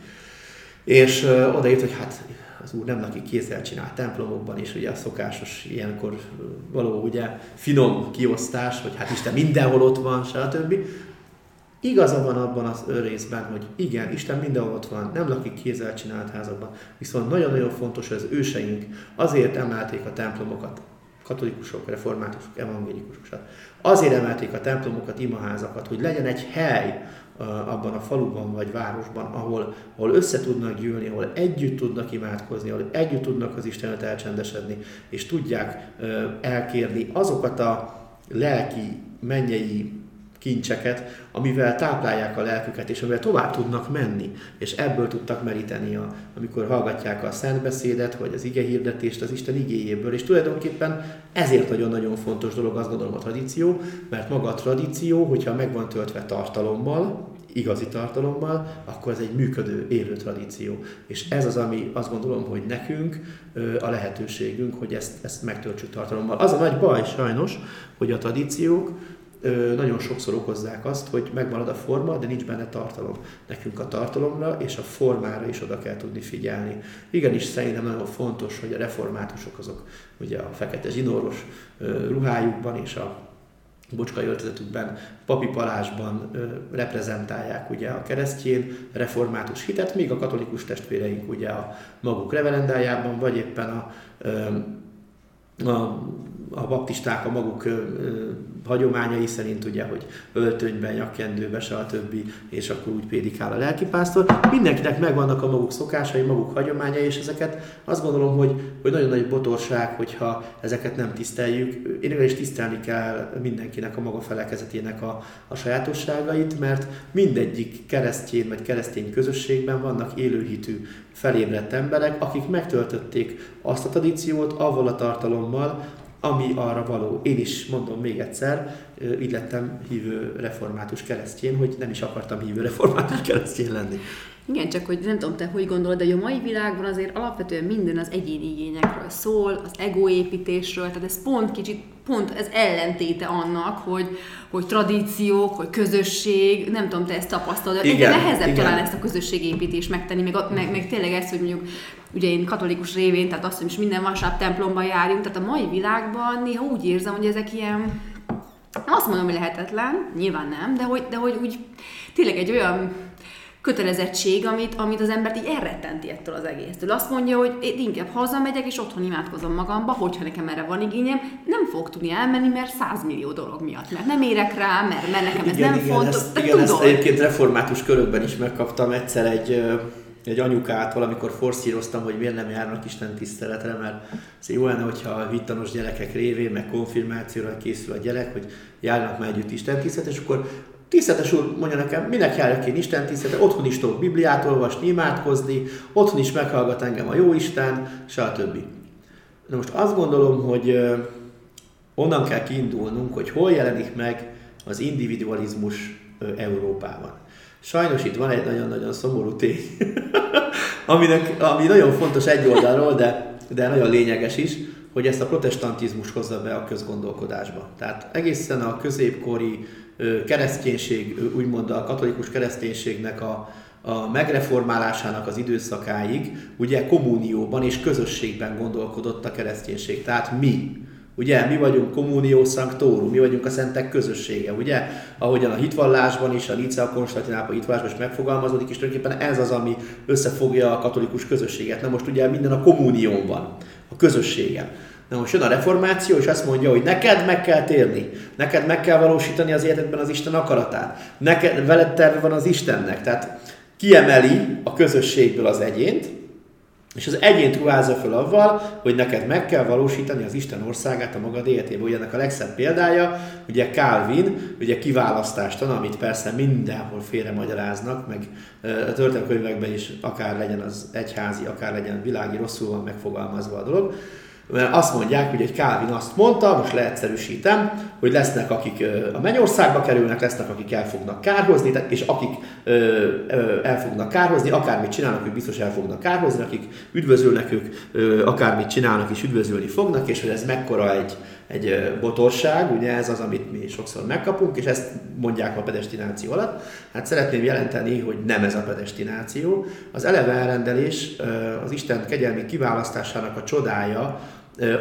És odaírt, hogy hát az úr nem lakik kézzel csinált templomokban, és ugye a szokásos ilyenkor való ugye finom kiosztás, hogy hát Isten mindenhol ott van, stb. Igaza van abban az részben, hogy igen, Isten mindenhol ott van, nem lakik kézzel csinált házakban, viszont nagyon-nagyon fontos, hogy az őseink azért emelték a templomokat, katolikusok, reformátusok, evangélikusok, azért emelték a templomokat, imaházakat, hogy legyen egy hely abban a faluban vagy városban, ahol, ahol össze tudnak gyűlni, ahol együtt tudnak imádkozni, ahol együtt tudnak az Istenet elcsendesedni, és tudják elkérni azokat a lelki, mennyei kincseket, amivel táplálják a lelküket, és amivel tovább tudnak menni, és ebből tudtak meríteni, a, amikor hallgatják a szentbeszédet, vagy az ige hirdetést az Isten igéjéből, és tulajdonképpen ezért nagyon-nagyon fontos dolog, azt gondolom a tradíció, mert maga a tradíció, hogyha meg van töltve tartalommal, igazi tartalommal, akkor ez egy működő, élő tradíció. És ez az, ami azt gondolom, hogy nekünk a lehetőségünk, hogy ezt, ezt megtöltsük tartalommal. Az a nagy baj sajnos, hogy a tradíciók nagyon sokszor okozzák azt, hogy megmarad a forma, de nincs benne tartalom. Nekünk a tartalomra és a formára is oda kell tudni figyelni. Igenis szerintem nagyon fontos, hogy a reformátusok azok ugye a fekete zsinóros ruhájukban és a bocskai öltözetükben, papi palásban reprezentálják ugye a keresztjén református hitet, míg a katolikus testvéreink ugye a maguk reverendájában, vagy éppen a, a a baptisták a maguk hagyományai szerint, ugye, hogy öltönyben, nyakkendőbe, stb. és akkor úgy prédikál a lelkipásztor. Mindenkinek megvannak a maguk szokásai, maguk hagyományai, és ezeket azt gondolom, hogy, hogy nagyon nagy botorság, hogyha ezeket nem tiszteljük. Én is tisztelni kell mindenkinek a maga felekezetének a, a sajátosságait, mert mindegyik keresztjén vagy keresztény közösségben vannak élőhitű, felébredt emberek, akik megtöltötték azt a tradíciót avval a tartalommal, ami arra való. Én is mondom még egyszer, így lettem hívő református keresztjén, hogy nem is akartam hívő református keresztjén lenni. Igen, csak hogy nem tudom te, hogy gondolod, de a mai világban azért alapvetően minden az egyéni igényekről szól, az egoépítésről, tehát ez pont kicsit, pont ez ellentéte annak, hogy, hogy tradíciók, hogy közösség, nem tudom, te ezt tapasztalod, igen, egyre nehezebb igen. talán ezt a közösségépítést megtenni, meg, meg, meg tényleg ezt, hogy mondjuk ugye én katolikus révén, tehát azt, most minden vasárnap templomba járjunk, tehát a mai világban néha úgy érzem, hogy ezek ilyen, azt mondom, hogy lehetetlen, nyilván nem, de hogy, de hogy úgy tényleg egy olyan kötelezettség, amit, amit az embert így elrettenti ettől az egésztől. Azt mondja, hogy én inkább hazamegyek, és otthon imádkozom magamba, hogyha nekem erre van igényem, nem fog tudni elmenni, mert százmillió dolog miatt, mert nem érek rá, mert, mert nekem ez igen, nem igen, fontos. Ezt, igen, tudod. ezt egyébként református körökben is megkaptam egyszer egy egy anyukát valamikor forszíroztam, hogy miért nem járnak Isten tiszteletre, mert ez jó lenne, hogyha a hittanos gyerekek révén, meg konfirmációra készül a gyerek, hogy járnak már együtt Isten tisztelet, és akkor Tiszteletes úr mondja nekem, minek járok én Isten tiszteletre, otthon is tudok Bibliát olvasni, imádkozni, otthon is meghallgat engem a jó Isten, stb. Na most azt gondolom, hogy onnan kell kiindulnunk, hogy hol jelenik meg az individualizmus Európában. Sajnos itt van egy nagyon-nagyon szomorú tény, aminek, ami nagyon fontos egy oldalról, de, de nagyon lényeges is, hogy ezt a protestantizmus hozza be a közgondolkodásba. Tehát egészen a középkori kereszténység, úgymond a katolikus kereszténységnek a, a megreformálásának az időszakáig ugye kommunióban és közösségben gondolkodott a kereszténység. Tehát mi, Ugye, mi vagyunk communio sanctorum, mi vagyunk a szentek közössége, ugye? Ahogyan a hitvallásban is, a Nicea Konstantinápa hitvallásban is megfogalmazódik, és tulajdonképpen ez az, ami összefogja a katolikus közösséget. Na most ugye minden a kommunión van, a közösségen. Na most jön a reformáció, és azt mondja, hogy neked meg kell térni, neked meg kell valósítani az életedben az Isten akaratát, neked, veled terve van az Istennek. Tehát kiemeli a közösségből az egyént, És az egyént ruházza föl avval, hogy neked meg kell valósítani az Isten országát a magad életében. Ugye ennek a legszebb példája, ugye Calvin, ugye kiválasztástan, amit persze mindenhol félre magyaráznak, meg a történelmkönyvekben is akár legyen az egyházi, akár legyen világi, rosszul van megfogalmazva a dolog, mert azt mondják, hogy egy Calvin azt mondta, most leegyszerűsítem, hogy lesznek, akik a mennyországba kerülnek, lesznek, akik el fognak kárhozni, és akik el fognak kárhozni, akármit csinálnak, ők biztos el fognak kárhozni, akik üdvözölnek, ők akármit csinálnak, és üdvözölni fognak, és hogy ez mekkora egy, egy botorság, ugye ez az, amit mi sokszor megkapunk, és ezt mondják a pedestináció alatt. Hát szeretném jelenteni, hogy nem ez a pedestináció. Az eleve elrendelés az Isten kegyelmi kiválasztásának a csodája,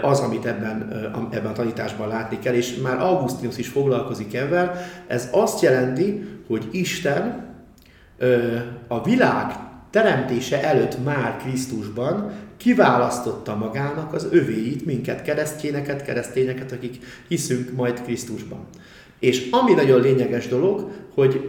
az, amit ebben, ebben a tanításban látni kell, és már Augustinus is foglalkozik ebben. Ez azt jelenti, hogy Isten a világ teremtése előtt már Krisztusban kiválasztotta magának az övéit, minket, keresztényeket, keresztényeket, akik hiszünk majd Krisztusban. És ami nagyon lényeges dolog, hogy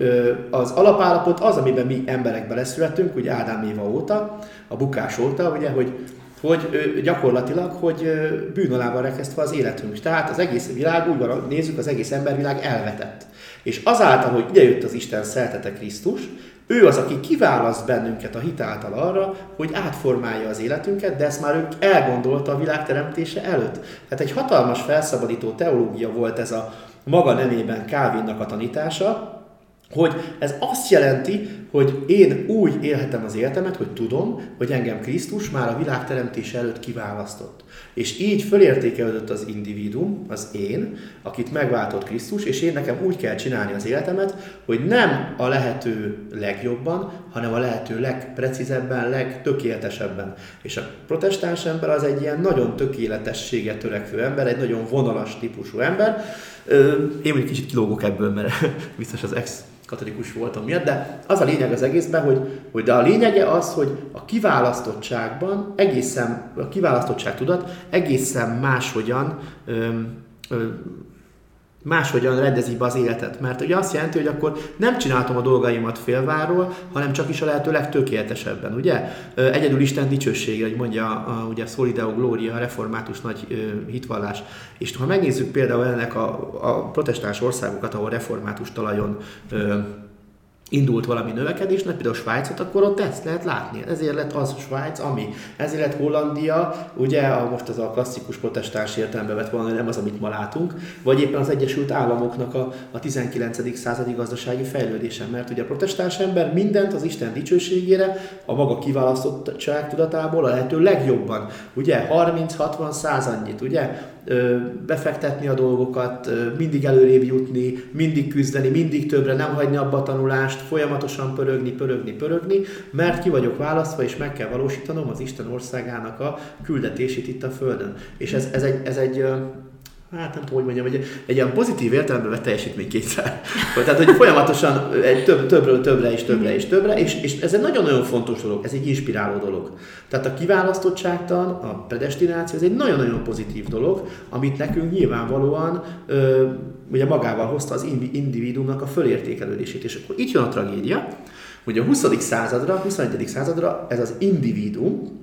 az alapállapot az, amiben mi emberek beleszületünk, ugye Ádám Éva óta, a bukás óta, ugye, hogy hogy gyakorlatilag, hogy bűn alá van rekesztve az életünk. Tehát az egész világ, úgy van, nézzük, az egész embervilág elvetett. És azáltal, hogy idejött az Isten szeltete Krisztus, ő az, aki kiválaszt bennünket a hit által arra, hogy átformálja az életünket, de ezt már ő elgondolta a világ teremtése előtt. Tehát egy hatalmas felszabadító teológia volt ez a maga nemében Calvinnak a tanítása, hogy ez azt jelenti, hogy én úgy élhetem az életemet, hogy tudom, hogy engem Krisztus már a világ teremtése előtt kiválasztott. És így fölértékelődött az individuum, az én, akit megváltott Krisztus, és én nekem úgy kell csinálni az életemet, hogy nem a lehető legjobban, hanem a lehető legprecízebben, legtökéletesebben. És a protestáns ember az egy ilyen nagyon tökéletességet törekvő ember, egy nagyon vonalas típusú ember. Én egy kicsit kilógok ebből, mert biztos az ex katolikus voltam miatt, de az a lényeg az egészben, hogy, hogy de a lényege az, hogy a kiválasztottságban egészen, a kiválasztottság tudat egészen máshogyan ö, ö, máshogyan rendezi be az életet. Mert ugye azt jelenti, hogy akkor nem csináltam a dolgaimat félváról, hanem csak is a lehető legtökéletesebben, ugye? Egyedül Isten dicsősége, hogy mondja a, ugye Solideo Gloria, a református nagy hitvallás. És ha megnézzük például ennek a, a protestáns országokat, ahol református talajon ö, indult valami növekedésnek, például Svájcot, akkor ott ezt lehet látni. Ezért lett az Svájc, ami. Ezért lett Hollandia, ugye a, most az a klasszikus protestáns értelembe vett volna, nem az, amit ma látunk, vagy éppen az Egyesült Államoknak a, a 19. századi gazdasági fejlődése. Mert ugye a protestáns ember mindent az Isten dicsőségére, a maga kiválasztottság tudatából a lehető legjobban. Ugye 30-60 századnyit, ugye befektetni a dolgokat, mindig előrébb jutni, mindig küzdeni, mindig többre, nem hagyni abba a tanulást, folyamatosan pörögni, pörögni, pörögni, mert ki vagyok választva, és meg kell valósítanom az Isten országának a küldetését itt a Földön. És ez, ez egy, ez egy hát nem tudom, hogy mondjam, egy, egy ilyen pozitív értelemben vett teljesítménykényszer. Tehát, hogy folyamatosan egy több, többről többre és többre és többre, és, és ez egy nagyon-nagyon fontos dolog, ez egy inspiráló dolog. Tehát a kiválasztottságtan, a predestináció, ez egy nagyon-nagyon pozitív dolog, amit nekünk nyilvánvalóan ö, ugye magával hozta az individuumnak a fölértékelődését. És akkor itt jön a tragédia, hogy a 20. századra, 21. századra ez az individuum,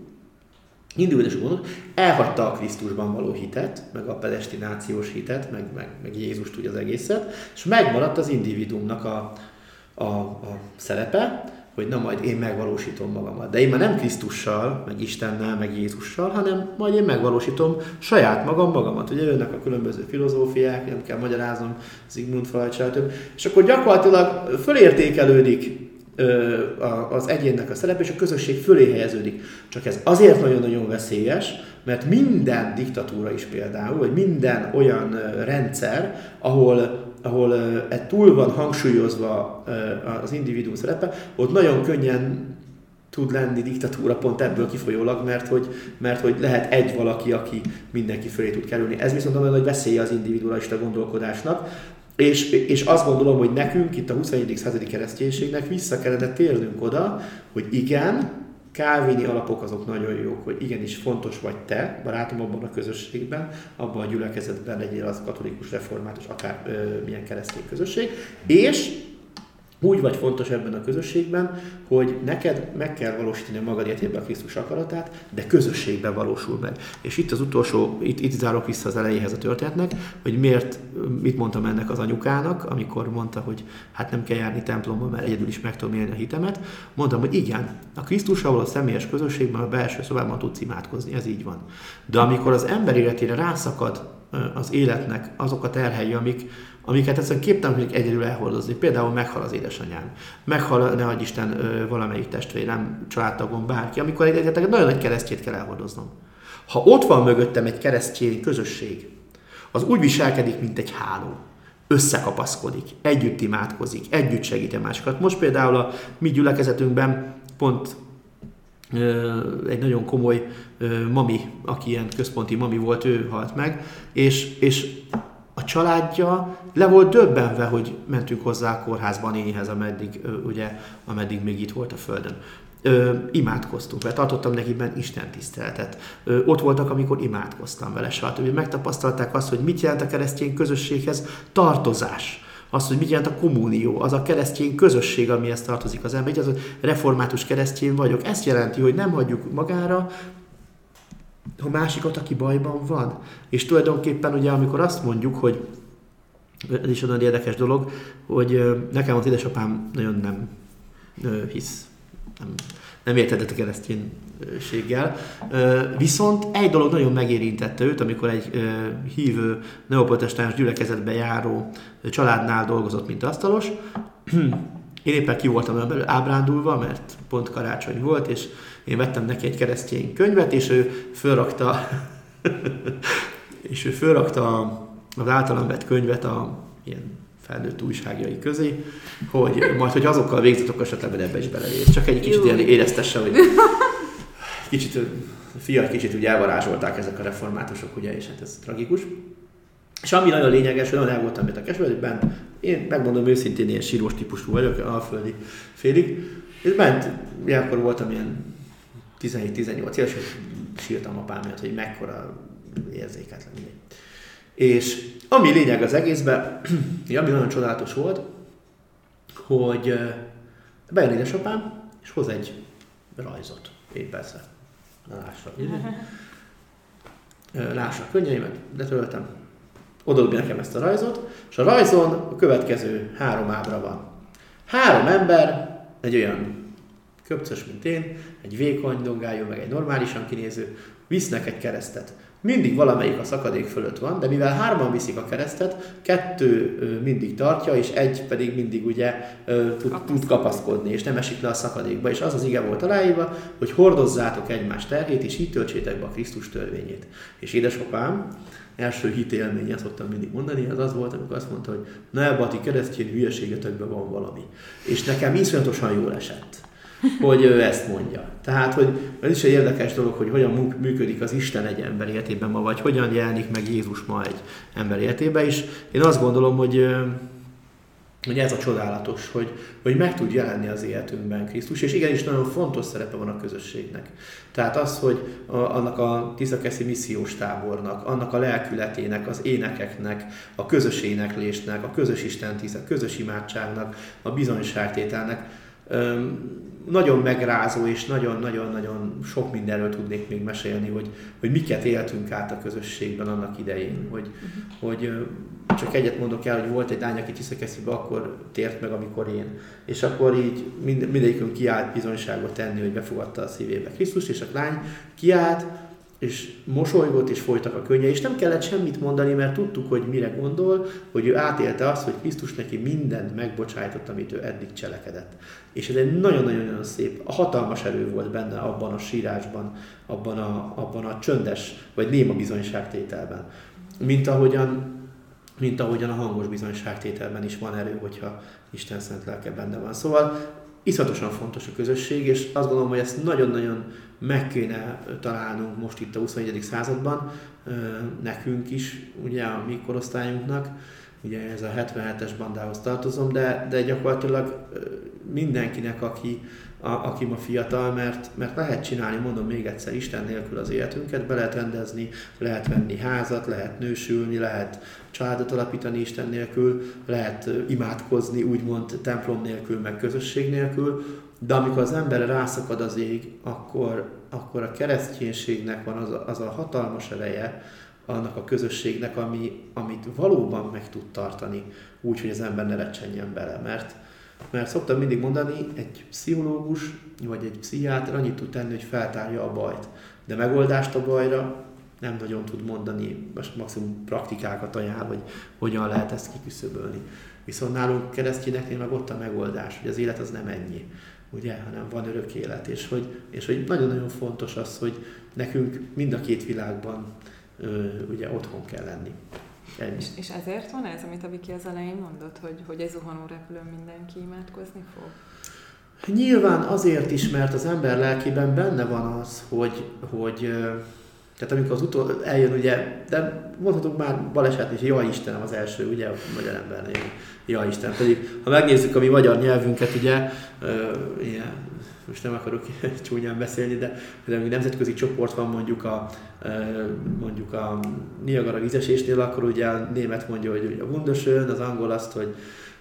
Individuális gondok elhagyta a Krisztusban való hitet, meg a predestinációs hitet, meg, meg, meg Jézust úgy az egészet, és megmaradt az individuumnak a, a, a szerepe, hogy na majd én megvalósítom magamat. De én már nem Krisztussal, meg Istennel, meg Jézussal, hanem majd én megvalósítom saját magam magamat. Ugye jönnek a különböző filozófiák, nem kell magyaráznom, Sigmund Freud, stb. És akkor gyakorlatilag fölértékelődik az egyénnek a szerep, és a közösség fölé helyeződik. Csak ez azért nagyon-nagyon veszélyes, mert minden diktatúra is például, vagy minden olyan rendszer, ahol ahol e túl van hangsúlyozva az individuum szerepe, ott nagyon könnyen tud lenni diktatúra pont ebből kifolyólag, mert hogy, mert hogy lehet egy valaki, aki mindenki fölé tud kerülni. Ez viszont nagyon nagy veszélye az individualista gondolkodásnak, és, és azt gondolom, hogy nekünk itt a 21. századi kereszténységnek vissza kellene térnünk oda, hogy igen, Kálvini alapok azok nagyon jók, hogy igenis fontos vagy te, barátom abban a közösségben, abban a gyülekezetben legyél az katolikus református, akár ö, milyen keresztény közösség, és úgy vagy fontos ebben a közösségben, hogy neked meg kell valósítani a magad életében a Krisztus akaratát, de közösségben valósul meg. És itt az utolsó, itt, itt zárok vissza az elejéhez a történetnek, hogy miért, mit mondtam ennek az anyukának, amikor mondta, hogy hát nem kell járni templomba, mert egyedül is meg tudom élni a hitemet. Mondtam, hogy igen, a Krisztussal a személyes közösségben, a belső szobában tudsz imádkozni, ez így van. De amikor az ember életére rászakad az életnek azok a terhei, amik, amiket egyszerűen képtelen vagyok egyedül elhordozni. Például meghal az édesanyám, meghal, ne adj Isten, valamelyik testvérem, családtagom, bárki, amikor egy, egy nagyon nagy keresztjét kell elhordoznom. Ha ott van mögöttem egy keresztény közösség, az úgy viselkedik, mint egy háló. Összekapaszkodik, együtt imádkozik, együtt segíti másokat. Most például a mi gyülekezetünkben pont egy nagyon komoly mami, aki ilyen központi mami volt, ő halt meg, és, és a családja le volt döbbenve, hogy mentünk hozzá a kórházba a nénihez, ameddig, ugye, ameddig még itt volt a Földön. Ö, imádkoztunk vele, tartottam neki benne Isten tiszteletet. Ö, ott voltak, amikor imádkoztam vele, stb. Megtapasztalták azt, hogy mit jelent a keresztény közösséghez tartozás. Azt, hogy mit jelent a kommunió, az a keresztény közösség, amihez tartozik az ember. Az, hogy református keresztény vagyok. Ezt jelenti, hogy nem hagyjuk magára, a másikat, aki bajban van. És tulajdonképpen ugye, amikor azt mondjuk, hogy ez is olyan érdekes dolog, hogy nekem az édesapám nagyon nem hisz, nem, nem értedett a kereszténységgel. Viszont egy dolog nagyon megérintette őt, amikor egy hívő neoprotestáns gyülekezetbe járó családnál dolgozott, mint asztalos. Én éppen ki voltam ábrándulva, mert pont karácsony volt, és én vettem neki egy keresztény könyvet, és ő fölrakta, és ő fölrakta az általam vett könyvet a ilyen felnőtt újságjai közé, hogy majd, hogy azokkal végzett, akkor esetleg ebbe is beleér. Csak egy kicsit ilyen éreztesse, hogy kicsit, fiat kicsit úgy elvarázsolták ezek a reformátusok, ugye, és hát ez tragikus. És ami nagyon lényeges, hogy nagyon el voltam a kesvelőben, én megmondom őszintén, ilyen sírós típusú vagyok, alföldi félig, és bent, akkor voltam ilyen 17-18 éves, és sírtam apám miatt, hogy mekkora érzéketlen. És ami lényeg az egészben, ami nagyon csodálatos volt, hogy bejön édesapám, és hoz egy rajzot. Én persze. Lássa. Lássa a könnyeimet, letöltem. Odaadja nekem ezt a rajzot, és a rajzon a következő három ábra van. Három ember, egy olyan köpcös, mint én, egy vékony dongájú, meg egy normálisan kinéző, visznek egy keresztet. Mindig valamelyik a szakadék fölött van, de mivel hárman viszik a keresztet, kettő mindig tartja, és egy pedig mindig ugye tud, tud kapaszkodni, és nem esik le a szakadékba. És az az ige volt aláírva, hogy hordozzátok egymás terhét, és így töltsétek be a Krisztus törvényét. És édesapám, első hitélmény, azt szoktam mindig mondani, az az volt, amikor azt mondta, hogy ne ebbe a ti keresztény hülyeségetekben van valami. És nekem iszonyatosan jól esett hogy ő ezt mondja. Tehát, hogy ez is egy érdekes dolog, hogy hogyan működik az Isten egy ember életében ma, vagy hogyan jelenik meg Jézus ma egy ember életében, és én azt gondolom, hogy hogy ez a csodálatos, hogy, hogy meg tud jelenni az életünkben Krisztus, és igenis nagyon fontos szerepe van a közösségnek. Tehát az, hogy a, annak a Tiszakeszi missziós tábornak, annak a lelkületének, az énekeknek, a közös éneklésnek, a közös Isten a közös imádságnak, a bizonyságtételnek nagyon megrázó és nagyon-nagyon-nagyon sok mindenről tudnék még mesélni, hogy, hogy miket éltünk át a közösségben annak idején, hogy, uh-huh. hogy csak egyet mondok el, hogy volt egy lány, aki Tiszakeszébe akkor tért meg, amikor én. És akkor így mind, mindegyikünk kiállt bizonyságot tenni, hogy befogadta a szívébe Krisztus, és a lány kiállt, és mosolygott, és folytak a könnye, és nem kellett semmit mondani, mert tudtuk, hogy mire gondol, hogy ő átélte azt, hogy Krisztus neki mindent megbocsájtott, amit ő eddig cselekedett. És ez egy nagyon-nagyon szép, hatalmas erő volt benne abban a sírásban, abban a, abban a csöndes, vagy néma bizonyságtételben. Mint ahogyan, mint ahogyan a hangos bizonyságtételben is van erő, hogyha Isten szent lelke benne van. Szóval iszatosan fontos a közösség, és azt gondolom, hogy ezt nagyon-nagyon meg kéne találnunk most itt a 21. században, nekünk is, ugye a mi korosztályunknak, ugye ez a 77-es bandához tartozom, de, de gyakorlatilag mindenkinek, aki, a, aki ma fiatal, mert, mert lehet csinálni, mondom még egyszer, Isten nélkül az életünket, be lehet rendezni, lehet venni házat, lehet nősülni, lehet családot alapítani Isten nélkül, lehet imádkozni, úgymond templom nélkül, meg közösség nélkül, de amikor az ember rászakad az ég, akkor, akkor a kereszténységnek van az a, az a hatalmas ereje, annak a közösségnek, ami, amit valóban meg tud tartani, úgy, hogy az ember ne recsenjen bele. Mert, mert szoktam mindig mondani, egy pszichológus vagy egy pszichiáter annyit tud tenni, hogy feltárja a bajt, de megoldást a bajra nem nagyon tud mondani, most maximum praktikákat ajánl, hogy hogyan lehet ezt kiküszöbölni. Viszont nálunk keresztényeknél meg ott a megoldás, hogy az élet az nem ennyi, ugye, hanem van örök élet, és hogy, és hogy nagyon-nagyon fontos az, hogy nekünk mind a két világban ugye otthon kell lenni. És, és ezért van ez, amit a Viki az elején mondott, hogy, hogy egy zuhanó repülőn mindenki imádkozni fog? Nyilván azért is, mert az ember lelkében benne van az, hogy, hogy tehát amikor az utol eljön, ugye, de mondhatunk már baleset is, jaj Istenem az első, ugye, a magyar embernél, jaj Istenem. Pedig ha megnézzük a mi magyar nyelvünket, ugye, ilyen most nem akarok csúnyán beszélni, de például nemzetközi csoport van mondjuk a, mondjuk a Niagara vízesésnél, akkor ugye a német mondja, hogy a wunderschön, az angol azt, hogy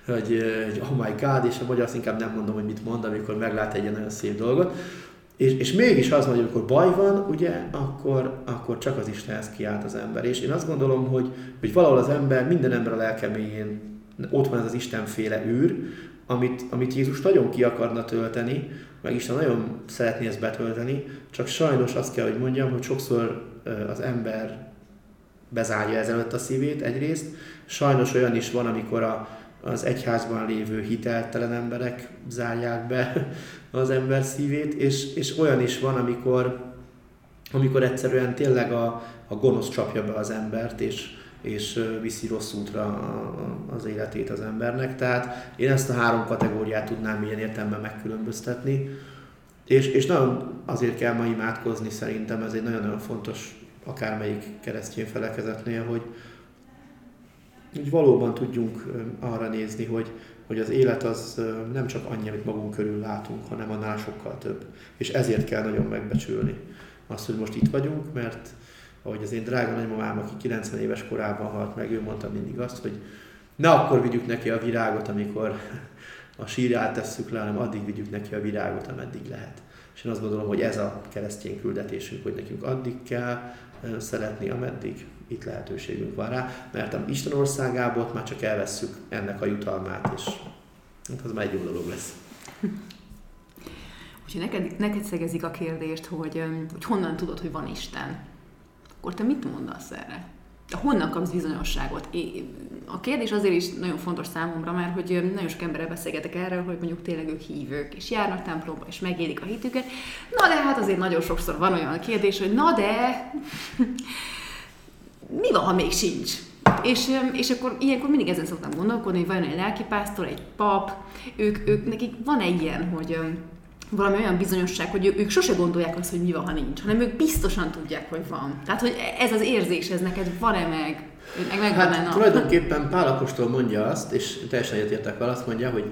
hogy, hogy oh my god, és a magyar azt inkább nem mondom, hogy mit mond, amikor meglát egy ilyen nagyon szép dolgot. És, és mégis az, hogy amikor baj van, ugye, akkor, akkor csak az Istenhez kiállt az ember. És én azt gondolom, hogy, hogy valahol az ember, minden ember a lelkeméjén ott van ez az Istenféle űr, amit, amit Jézus nagyon ki akarna tölteni, meg Isten nagyon szeretné ezt betölteni, csak sajnos azt kell, hogy mondjam, hogy sokszor az ember bezárja ezelőtt a szívét egyrészt, sajnos olyan is van, amikor a, az egyházban lévő hiteltelen emberek zárják be az ember szívét, és, és olyan is van, amikor, amikor egyszerűen tényleg a, a gonosz csapja be az embert, és, és viszi rossz útra az életét az embernek. Tehát én ezt a három kategóriát tudnám ilyen értelemben megkülönböztetni. És, és nagyon azért kell ma imádkozni szerintem, ez egy nagyon-nagyon fontos akármelyik keresztény felekezetnél, hogy, hogy valóban tudjunk arra nézni, hogy, hogy az élet az nem csak annyi, amit magunk körül látunk, hanem annál sokkal több. És ezért kell nagyon megbecsülni azt, hogy most itt vagyunk, mert ahogy az én drága nagymamám, aki 90 éves korában halt meg, ő mondta mindig azt, hogy ne akkor vigyük neki a virágot, amikor a sírját tesszük le, hanem addig vigyük neki a virágot, ameddig lehet. És én azt gondolom, hogy ez a keresztény küldetésünk, hogy nekünk addig kell szeretni, ameddig itt lehetőségünk van rá, mert a Isten országából már csak elvesszük ennek a jutalmát, és hát az már egy jó dolog lesz. Úgyhogy neked, neked szegezik a kérdést, hogy, hogy honnan tudod, hogy van Isten akkor te mit mondasz erre? Honnan kapsz bizonyosságot? A kérdés azért is nagyon fontos számomra, mert hogy nagyon sok emberrel beszélgetek erről, hogy mondjuk tényleg ők hívők, és járnak templomba, és megélik a hitüket. Na de hát azért nagyon sokszor van olyan kérdés, hogy na de mi van, ha még sincs? És, és akkor ilyenkor mindig ezen szoktam gondolkodni, hogy van egy lelkipásztor, egy pap, ők, ők nekik van egy ilyen, hogy valami olyan bizonyosság, hogy ők sose gondolják azt, hogy mi van, ha nincs, hanem ők biztosan tudják, hogy van. Tehát, hogy ez az érzés, ez neked van-e meg? meg, meg hát van tulajdonképpen Pál Apostol mondja azt, és teljesen egyetértek vele, azt mondja, hogy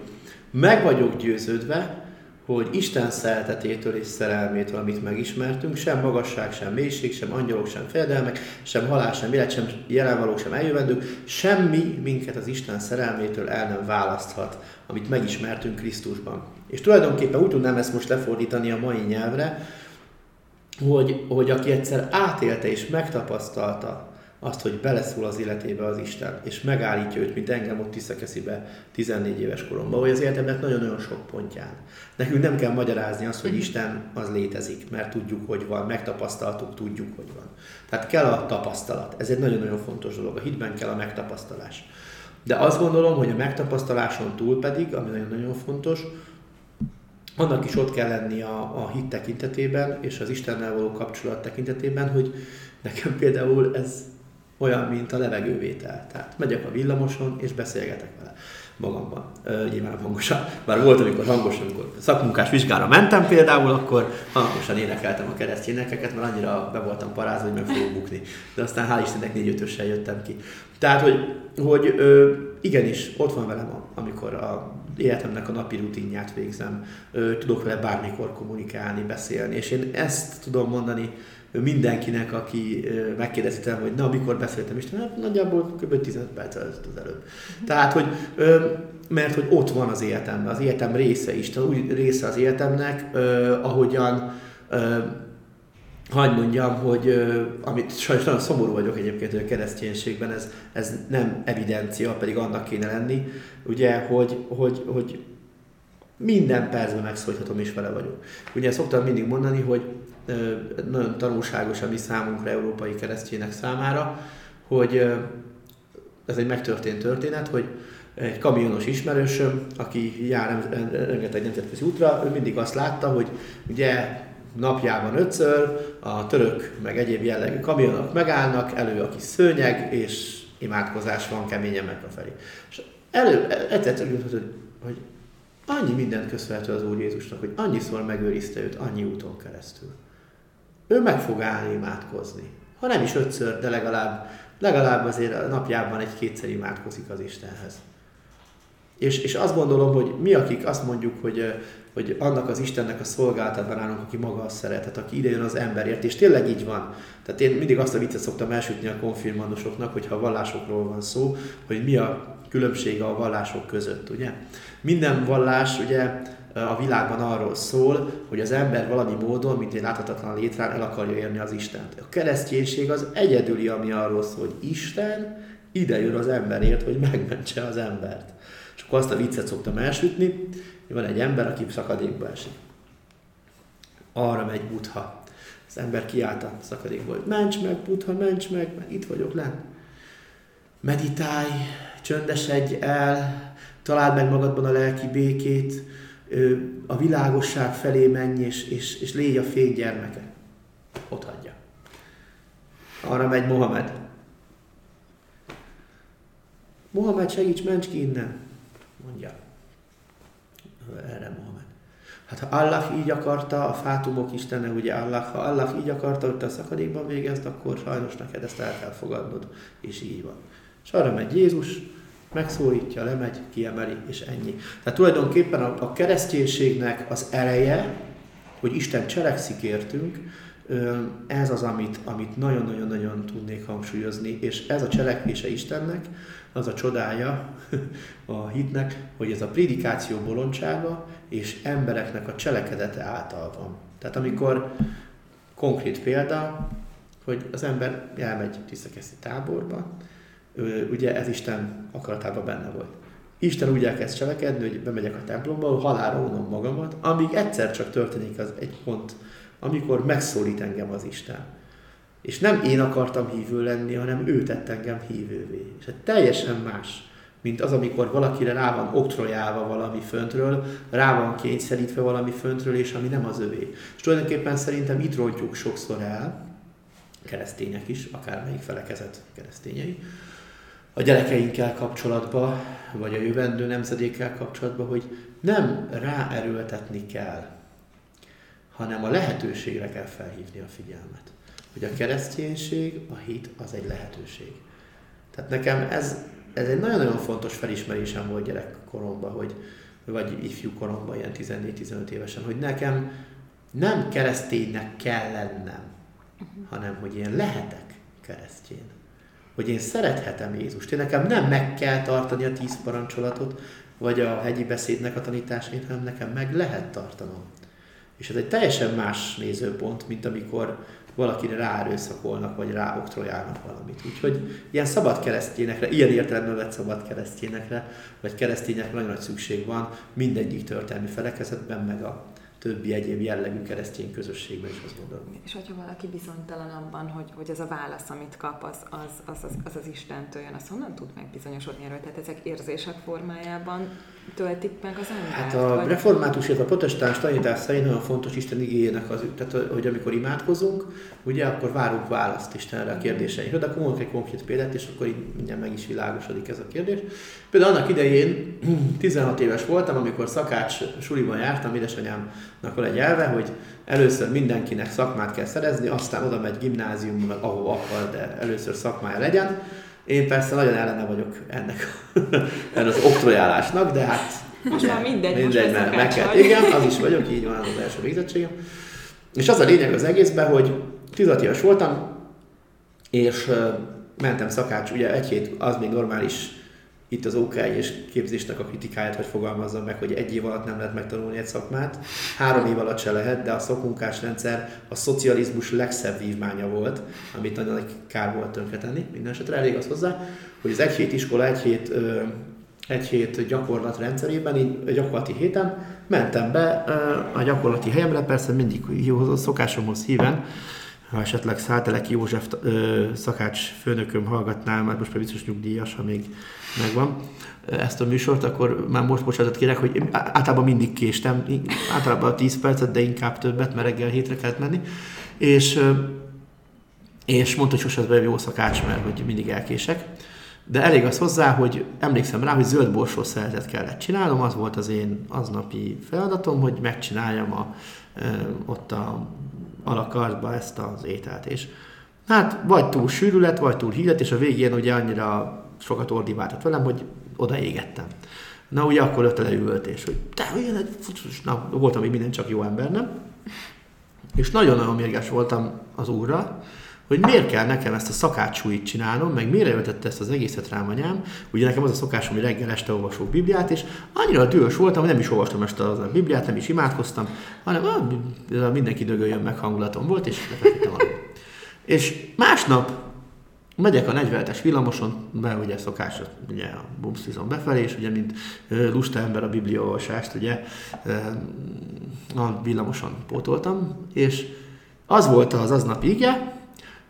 meg vagyok győződve, hogy Isten szeretetétől és szerelmétől, amit megismertünk, sem magasság, sem mélység, sem angyalok, sem fejedelmek, sem halál, sem élet, sem jelenvalók, sem eljövendők, semmi minket az Isten szerelmétől el nem választhat, amit megismertünk Krisztusban. És tulajdonképpen úgy tudnám ezt most lefordítani a mai nyelvre, hogy, hogy aki egyszer átélte és megtapasztalta azt, hogy beleszól az életébe az Isten, és megállítja őt, mint engem ott Tiszakeszibe 14 éves koromban, hogy az életemnek nagyon-nagyon sok pontján. Nekünk nem kell magyarázni azt, hogy mhm. Isten az létezik, mert tudjuk, hogy van, megtapasztaltuk, tudjuk, hogy van. Tehát kell a tapasztalat. Ez egy nagyon-nagyon fontos dolog. A hitben kell a megtapasztalás. De azt gondolom, hogy a megtapasztaláson túl pedig, ami nagyon-nagyon fontos, annak is ott kell lenni a, a hit tekintetében, és az Istennel való kapcsolat tekintetében, hogy nekem például ez olyan, mint a levegővétel. Tehát megyek a villamoson, és beszélgetek vele magamban. Uh, nyilván hangosan. Bár volt, amikor hangosan, amikor szakmunkás vizsgára mentem például, akkor hangosan énekeltem a keresztényekeket, mert annyira be voltam parázva, hogy meg fogok bukni. De aztán hál' Istennek négy ötössel jöttem ki. Tehát, hogy, hogy ö, igenis, ott van velem, amikor a életemnek a napi rutinját végzem, tudok vele bármikor kommunikálni, beszélni, és én ezt tudom mondani mindenkinek, aki megkérdezi tőlem, hogy na, mikor beszéltem Isten, hát nagyjából kb. 15 perc az előbb. Tehát, hogy mert hogy ott van az életemben, az életem része Isten, úgy része az életemnek, ahogyan hagyd mondjam, hogy amit sajnos nagyon szomorú vagyok egyébként, hogy a kereszténységben ez, ez nem evidencia, pedig annak kéne lenni, ugye, hogy, hogy, hogy minden percben megszólíthatom és vele vagyok. Ugye szoktam mindig mondani, hogy nagyon tanulságos a mi számunkra, európai keresztjének számára, hogy ez egy megtörtént történet, hogy egy kamionos ismerősöm, aki jár rengeteg nemzetközi útra, ő mindig azt látta, hogy ugye napjában ötször a török meg egyéb jellegű kamionok megállnak, elő a kis szőnyeg, és imádkozás van keményen meg a felé. És elő, egyszer hogy, hogy annyi mindent köszönhető az Úr Jézusnak, hogy annyiszor megőrizte őt annyi úton keresztül. Ő meg fog állni imádkozni. Ha nem is ötször, de legalább, legalább azért a napjában egy-kétszer imádkozik az Istenhez. És, és azt gondolom, hogy mi, akik azt mondjuk, hogy, hogy annak az Istennek a szolgálatában állunk, aki maga a szeretet, aki idejön az emberért, és tényleg így van. Tehát én mindig azt a viccet szoktam elsütni a konfirmandosoknak, hogyha a vallásokról van szó, hogy mi a különbsége a vallások között, ugye? Minden vallás ugye a világban arról szól, hogy az ember valami módon, mint egy láthatatlan létrán el akarja érni az Istent. A kereszténység az egyedüli, ami arról szól, hogy Isten ide jön az emberért, hogy megmentse az embert. Akkor azt a viccet szoktam elsütni, hogy van egy ember, aki szakadékba esik. Arra megy Buddha. Az ember kiállt a szakadékból, hogy ments meg, Buddha, ments meg, mert itt vagyok le. Meditálj, csöndesedj el, találd meg magadban a lelki békét, a világosság felé menj, és, és, és légy a fény gyermeke. Ott hagyja. Arra megy Mohamed. Mohamed, segíts, mencs ki innen, mondja. Erre Mohamed. Hát ha Allah így akarta, a fátumok istene, ugye Allah, ha Allah így akarta, hogy te a szakadékban végezd, akkor sajnos neked ezt el kell fogadnod, és így van. És arra megy Jézus, megszólítja, lemegy, kiemeli, és ennyi. Tehát tulajdonképpen a, a kereszténységnek az ereje, hogy Isten cselekszik értünk, ez az, amit, amit nagyon-nagyon-nagyon tudnék hangsúlyozni, és ez a cselekvése Istennek, az a csodája a hitnek, hogy ez a prédikáció bolondsága és embereknek a cselekedete által van. Tehát amikor konkrét példa, hogy az ember elmegy tisztakeszi táborba, ugye ez Isten akaratában benne volt. Isten úgy elkezd cselekedni, hogy bemegyek a templomba, halálra unom magamat, amíg egyszer csak történik az egy pont, amikor megszólít engem az Isten. És nem én akartam hívő lenni, hanem ő tett engem hívővé. És ez teljesen más, mint az, amikor valakire rá van oktrojálva valami föntről, rá van kényszerítve valami föntről, és ami nem az övé. És tulajdonképpen szerintem itt rontjuk sokszor el, keresztények is, akármelyik felekezet keresztényei, a gyerekeinkkel kapcsolatban, vagy a jövendő nemzedékkel kapcsolatban, hogy nem ráerőltetni kell, hanem a lehetőségre kell felhívni a figyelmet. Hogy a kereszténység, a hit az egy lehetőség. Tehát nekem ez, ez egy nagyon-nagyon fontos felismerésem volt gyerekkoromban, hogy, vagy ifjú koromban, ilyen 14-15 évesen, hogy nekem nem kereszténynek kell lennem, hanem hogy én lehetek keresztény hogy én szerethetem Jézust. Én nekem nem meg kell tartani a tíz parancsolatot, vagy a hegyi beszédnek a tanítását, hanem nekem meg lehet tartanom. És ez egy teljesen más nézőpont, mint amikor valakire ráerőszakolnak, vagy ráoktrojálnak valamit. Úgyhogy ilyen szabad keresztényekre, ilyen értelemben vett szabad keresztényekre, vagy keresztényekre nagyon nagy szükség van mindegyik történelmi felekezetben, meg a többi egyéb jellegű keresztény közösségben is azt gondolom. És hogyha valaki bizonytalan abban, hogy, hogy ez a válasz, amit kap, az az, az, az, az, az Istentől jön, azt honnan tud megbizonyosodni erről? Tehát ezek érzések formájában töltik meg az embert? Hát a vagy... református, illetve a protestáns tanítás szerint nagyon fontos Isten igényének az, tehát hogy amikor imádkozunk, ugye akkor várunk választ Istenre a kérdéseinkre, de akkor mondok egy konkrét példát, és akkor így mindjárt meg is világosodik ez a kérdés. Például annak idején 16 éves voltam, amikor szakács suliban jártam, édesanyámnak van egy elve, hogy először mindenkinek szakmát kell szerezni, aztán oda megy gimnáziumba, ahova akar, de először szakmája legyen. Én persze nagyon ellene vagyok ennek, ennek az oktrojálásnak, de hát Most már mindegy, mindegy mert meg kell. Igen, az is vagyok, így van az első végzettségem. És az a lényeg az egészben, hogy 16 éves voltam, és mentem szakács, ugye egy hét az még normális itt az OK és képzésnek a kritikáját, hogy fogalmazzam meg, hogy egy év alatt nem lehet megtanulni egy szakmát, három év alatt se lehet, de a szakmunkás rendszer a szocializmus legszebb vívmánya volt, amit nagyon nagy kár volt tönkretenni. Minden esetre elég az hozzá, hogy az egy hét iskola, egy hét, egy hét gyakorlat rendszerében, így gyakorlati héten mentem be a gyakorlati helyemre, persze mindig jó szokásomhoz híven, ha esetleg Száteleki József ö, szakács főnököm hallgatná, már most már biztos nyugdíjas, ha még megvan ezt a műsort, akkor már most bocsánatot kérek, hogy általában mindig késtem, általában 10 percet, de inkább többet, mert reggel hétre kellett menni, és, és mondta, hogy sosem jó szakács, mert hogy mindig elkések. De elég az hozzá, hogy emlékszem rá, hogy zöld borsó szeretet kellett csinálnom, az volt az én aznapi feladatom, hogy megcsináljam a, ott a alakartba ezt az ételt. És hát vagy túl sűrű lett, vagy túl hílet, és a végén ugye annyira sokat ordiváltat velem, hogy odaégettem. Na ugye akkor öt leült, és hogy te olyan egy futos, na voltam még minden csak jó ember, nem? És nagyon-nagyon mérges voltam az úrra, hogy miért kell nekem ezt a szakácsúit csinálnom, meg miért vetette ezt az egészet rám anyám. Ugye nekem az a szokásom, hogy reggel este olvasok Bibliát, és annyira dühös voltam, hogy nem is olvastam az a Bibliát, nem is imádkoztam, hanem ah, mindenki dögöljön meg hangulatom volt, és lefeküdtem És másnap megyek a 47-es villamoson, be ugye szokás, ugye a bumszizon befelé, és ugye mint lusta ember a bibliaolvasást ugye a villamoson pótoltam, és az volt az aznap ige,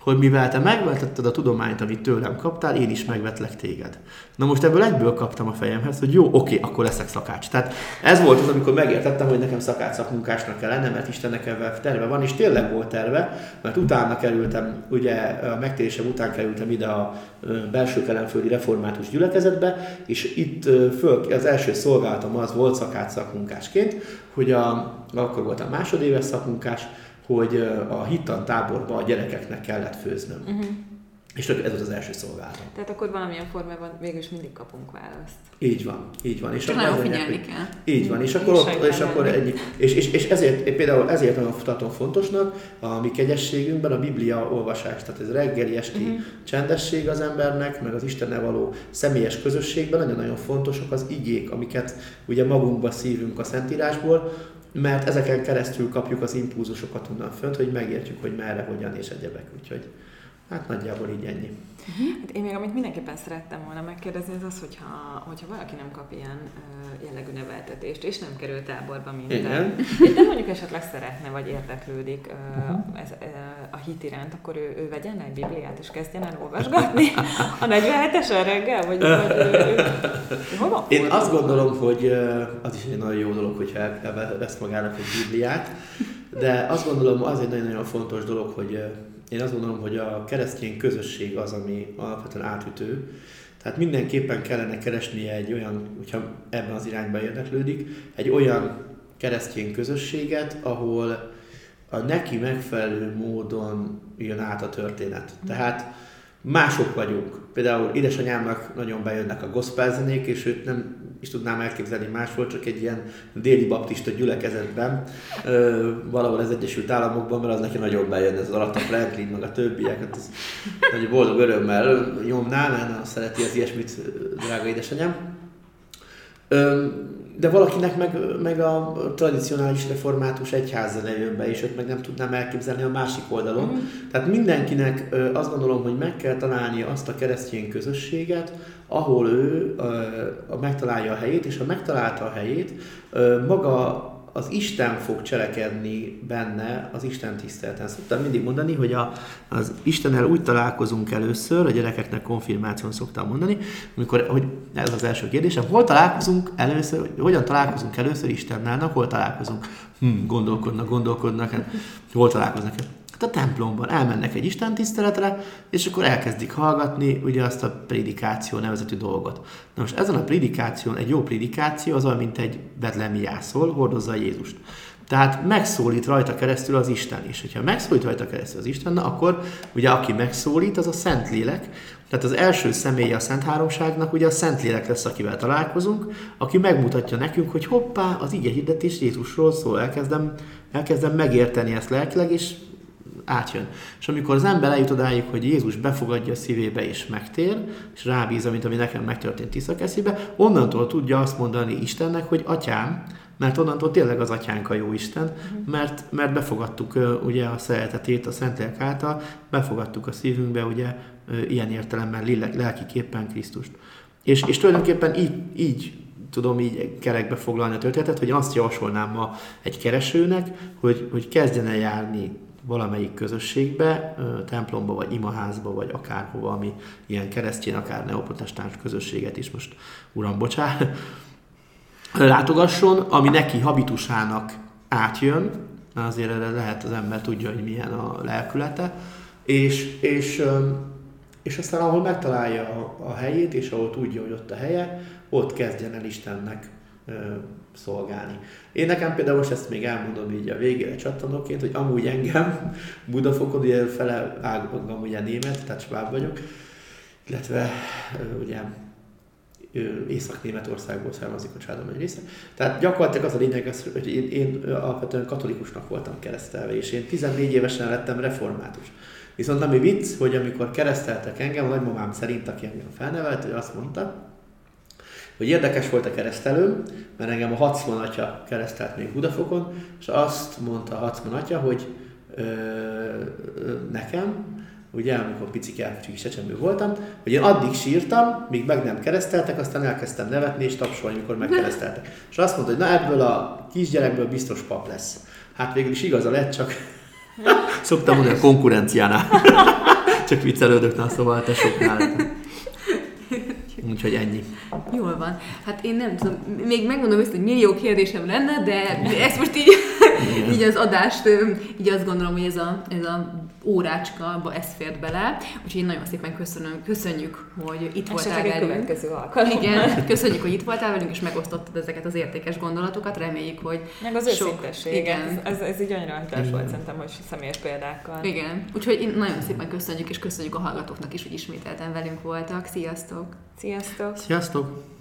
hogy mivel te megvetetted a tudományt, amit tőlem kaptál, én is megvetlek téged. Na most ebből egyből kaptam a fejemhez, hogy jó, oké, akkor leszek szakács. Tehát ez volt az, amikor megértettem, hogy nekem szakács szakmunkásnak kell lennem, mert Istennek ebben terve van, és tényleg volt terve, mert utána kerültem, ugye a megtérésem után kerültem ide a belső kelemföldi református gyülekezetbe, és itt föl, az első szolgálatom az volt szakács szakmunkásként, hogy a, akkor voltam másodéves szakmunkás, hogy a hittan táborba a gyerekeknek kellett főznöm. Uh-huh. És ez az az első szolgálat. Tehát akkor valamilyen formában végül is mindig kapunk választ. Így van, így van. És Csak nagyon figyelni hogy, kell. Így van, és akkor, ott, és akkor ennyi. És, és, és ezért, például ezért nagyon tartom fontosnak a mi kegyességünkben a Biblia olvasás. Tehát ez reggeli, esti uh-huh. csendesség az embernek, meg az Istennel való személyes közösségben nagyon-nagyon fontosak az igék, amiket ugye magunkba szívünk a Szentírásból, mert ezeken keresztül kapjuk az impulzusokat onnan fönt, hogy megértjük, hogy merre, hogyan és egyebek. Úgyhogy hát nagyjából így ennyi. Uh-huh. Hát én még amit mindenképpen szerettem volna megkérdezni, az az, hogyha, hogyha valaki nem kap ilyen uh, jellegű neveltetést, és nem kerül táborba minden, de mondjuk esetleg szeretne, vagy érdeklődik uh, uh-huh. ez, uh, a hit iránt, akkor ő, ő vegyen egy Bibliát, és kezdjen el olvasgatni a 47-esen reggel? Vagy, vagy ő, ő, ő hova Én azt gondolom, hogy az is egy nagyon jó dolog, hogyha elvesz magának egy Bibliát, de azt gondolom, az egy nagyon-nagyon fontos dolog, hogy én azt gondolom, hogy a keresztény közösség az, ami alapvetően átütő. Tehát mindenképpen kellene keresnie egy olyan, hogyha ebben az irányba érdeklődik, egy olyan keresztény közösséget, ahol a neki megfelelő módon jön át a történet. Tehát mások vagyunk. Például édesanyámnak nagyon bejönnek a gospel zenék, és őt nem is tudnám elképzelni máshol, csak egy ilyen déli baptista gyülekezetben, ö, valahol az Egyesült Államokban, mert az neki nagyon bejön, ez az Alata Franklin, meg a többiek, hát az nagyon boldog örömmel nyomná, mert szereti az ilyesmit, drága édesanyám. Ö, de valakinek meg, meg a tradicionális református egyház jön be, és őt meg nem tudnám elképzelni a másik oldalon. Mm. Tehát mindenkinek azt gondolom, hogy meg kell találni azt a keresztény közösséget, ahol ő megtalálja a helyét, és ha megtalálta a helyét, maga az Isten fog cselekedni benne az Isten tiszteleten. Szoktam mindig mondani, hogy a, az Istennel úgy találkozunk először, a gyerekeknek konfirmáción szoktam mondani, amikor, hogy ez az első kérdésem, hol találkozunk először, hogy hogyan találkozunk először Istennel, na, hol találkozunk? Hm, gondolkodnak, gondolkodnak, hát, hol találkoznak? Hát a templomban elmennek egy Isten tiszteletre, és akkor elkezdik hallgatni ugye azt a prédikáció nevezetű dolgot. Na most ezen a prédikáción, egy jó prédikáció az olyan, mint egy bedlemi jászol, hordozza Jézust. Tehát megszólít rajta keresztül az Isten. És hogyha megszólít rajta keresztül az Isten, na akkor ugye aki megszólít, az a Szentlélek. Tehát az első személye a Szent Háromságnak, ugye a Szentlélek lesz, akivel találkozunk, aki megmutatja nekünk, hogy hoppá, az ige hirdetés Jézusról szól, elkezdem, elkezdem megérteni ezt lelkileg, és átjön. És amikor az ember eljut odáig, hogy Jézus befogadja a szívébe és megtér, és rábízza, mint ami nekem megtörtént Tiszakeszibe, onnantól tudja azt mondani Istennek, hogy atyám, mert onnantól tényleg az atyánk a jó Isten, mhm. mert, mert befogadtuk ugye a szeretetét a Szentlélek által, befogadtuk a szívünkbe ugye ilyen értelemben lelkiképpen Krisztust. És, és tulajdonképpen így, így tudom így kerekbe foglalni a történetet, hogy azt javasolnám ma egy keresőnek, hogy, hogy kezdjen el járni valamelyik közösségbe, templomba, vagy imaházba, vagy akárhova, ami ilyen keresztény, akár neoprotestáns közösséget is most, uram, bocsánat, látogasson, ami neki habitusának átjön, azért erre lehet az ember tudja, hogy milyen a lelkülete, és, és, és aztán ahol megtalálja a, a helyét, és ahol tudja, hogy ott a helye, ott kezdjen el Istennek szolgálni. Én nekem például most ezt még elmondom így a végére csattanóként, hogy amúgy engem Budafokon, ugye fele ágam ugye német, tehát sváb vagyok, illetve ugye Észak-Németországból származik a családom egy része. Tehát gyakorlatilag az a lényeg, hogy én, én alapvetően katolikusnak voltam keresztelve, és én 14 évesen lettem református. Viszont ami vicc, hogy amikor kereszteltek engem, a nagymamám szerint, aki engem felnevelt, hogy azt mondta, hogy érdekes volt a keresztelőm, mert engem a Hacman atya keresztelt még Budafokon, és azt mondta a Hacman atya, hogy ö, nekem, ugye, amikor picike kis csecsemő voltam, hogy én addig sírtam, míg meg nem kereszteltek, aztán elkezdtem nevetni és tapsolni, amikor megkereszteltek. És azt mondta, hogy na ebből a kisgyerekből biztos pap lesz. Hát végül is igaza lett, csak szoktam mondani a konkurenciánál. csak viccelődök, na szóval te soknál. Úgyhogy ennyi. Jól van. Hát én nem tudom, még megmondom ezt, hogy millió kérdésem lenne, de ezt most így, így az adást, így azt gondolom, hogy ez a, ez a órácska, ez fért bele. Úgyhogy én nagyon szépen köszönöm, köszönjük, hogy itt voltál velünk. következő alkalom. Igen, köszönjük, hogy itt voltál velünk, és megosztottad ezeket az értékes gondolatokat. Reméljük, hogy Meg az sok... őszintesség. Igen. Ez, ez így annyira hiteles volt szerintem, hogy személyes példákkal. Igen. Úgyhogy én nagyon szépen köszönjük, és köszönjük a hallgatóknak is, hogy ismételten velünk voltak. Sziasztok! Sziasztok! Sziasztok!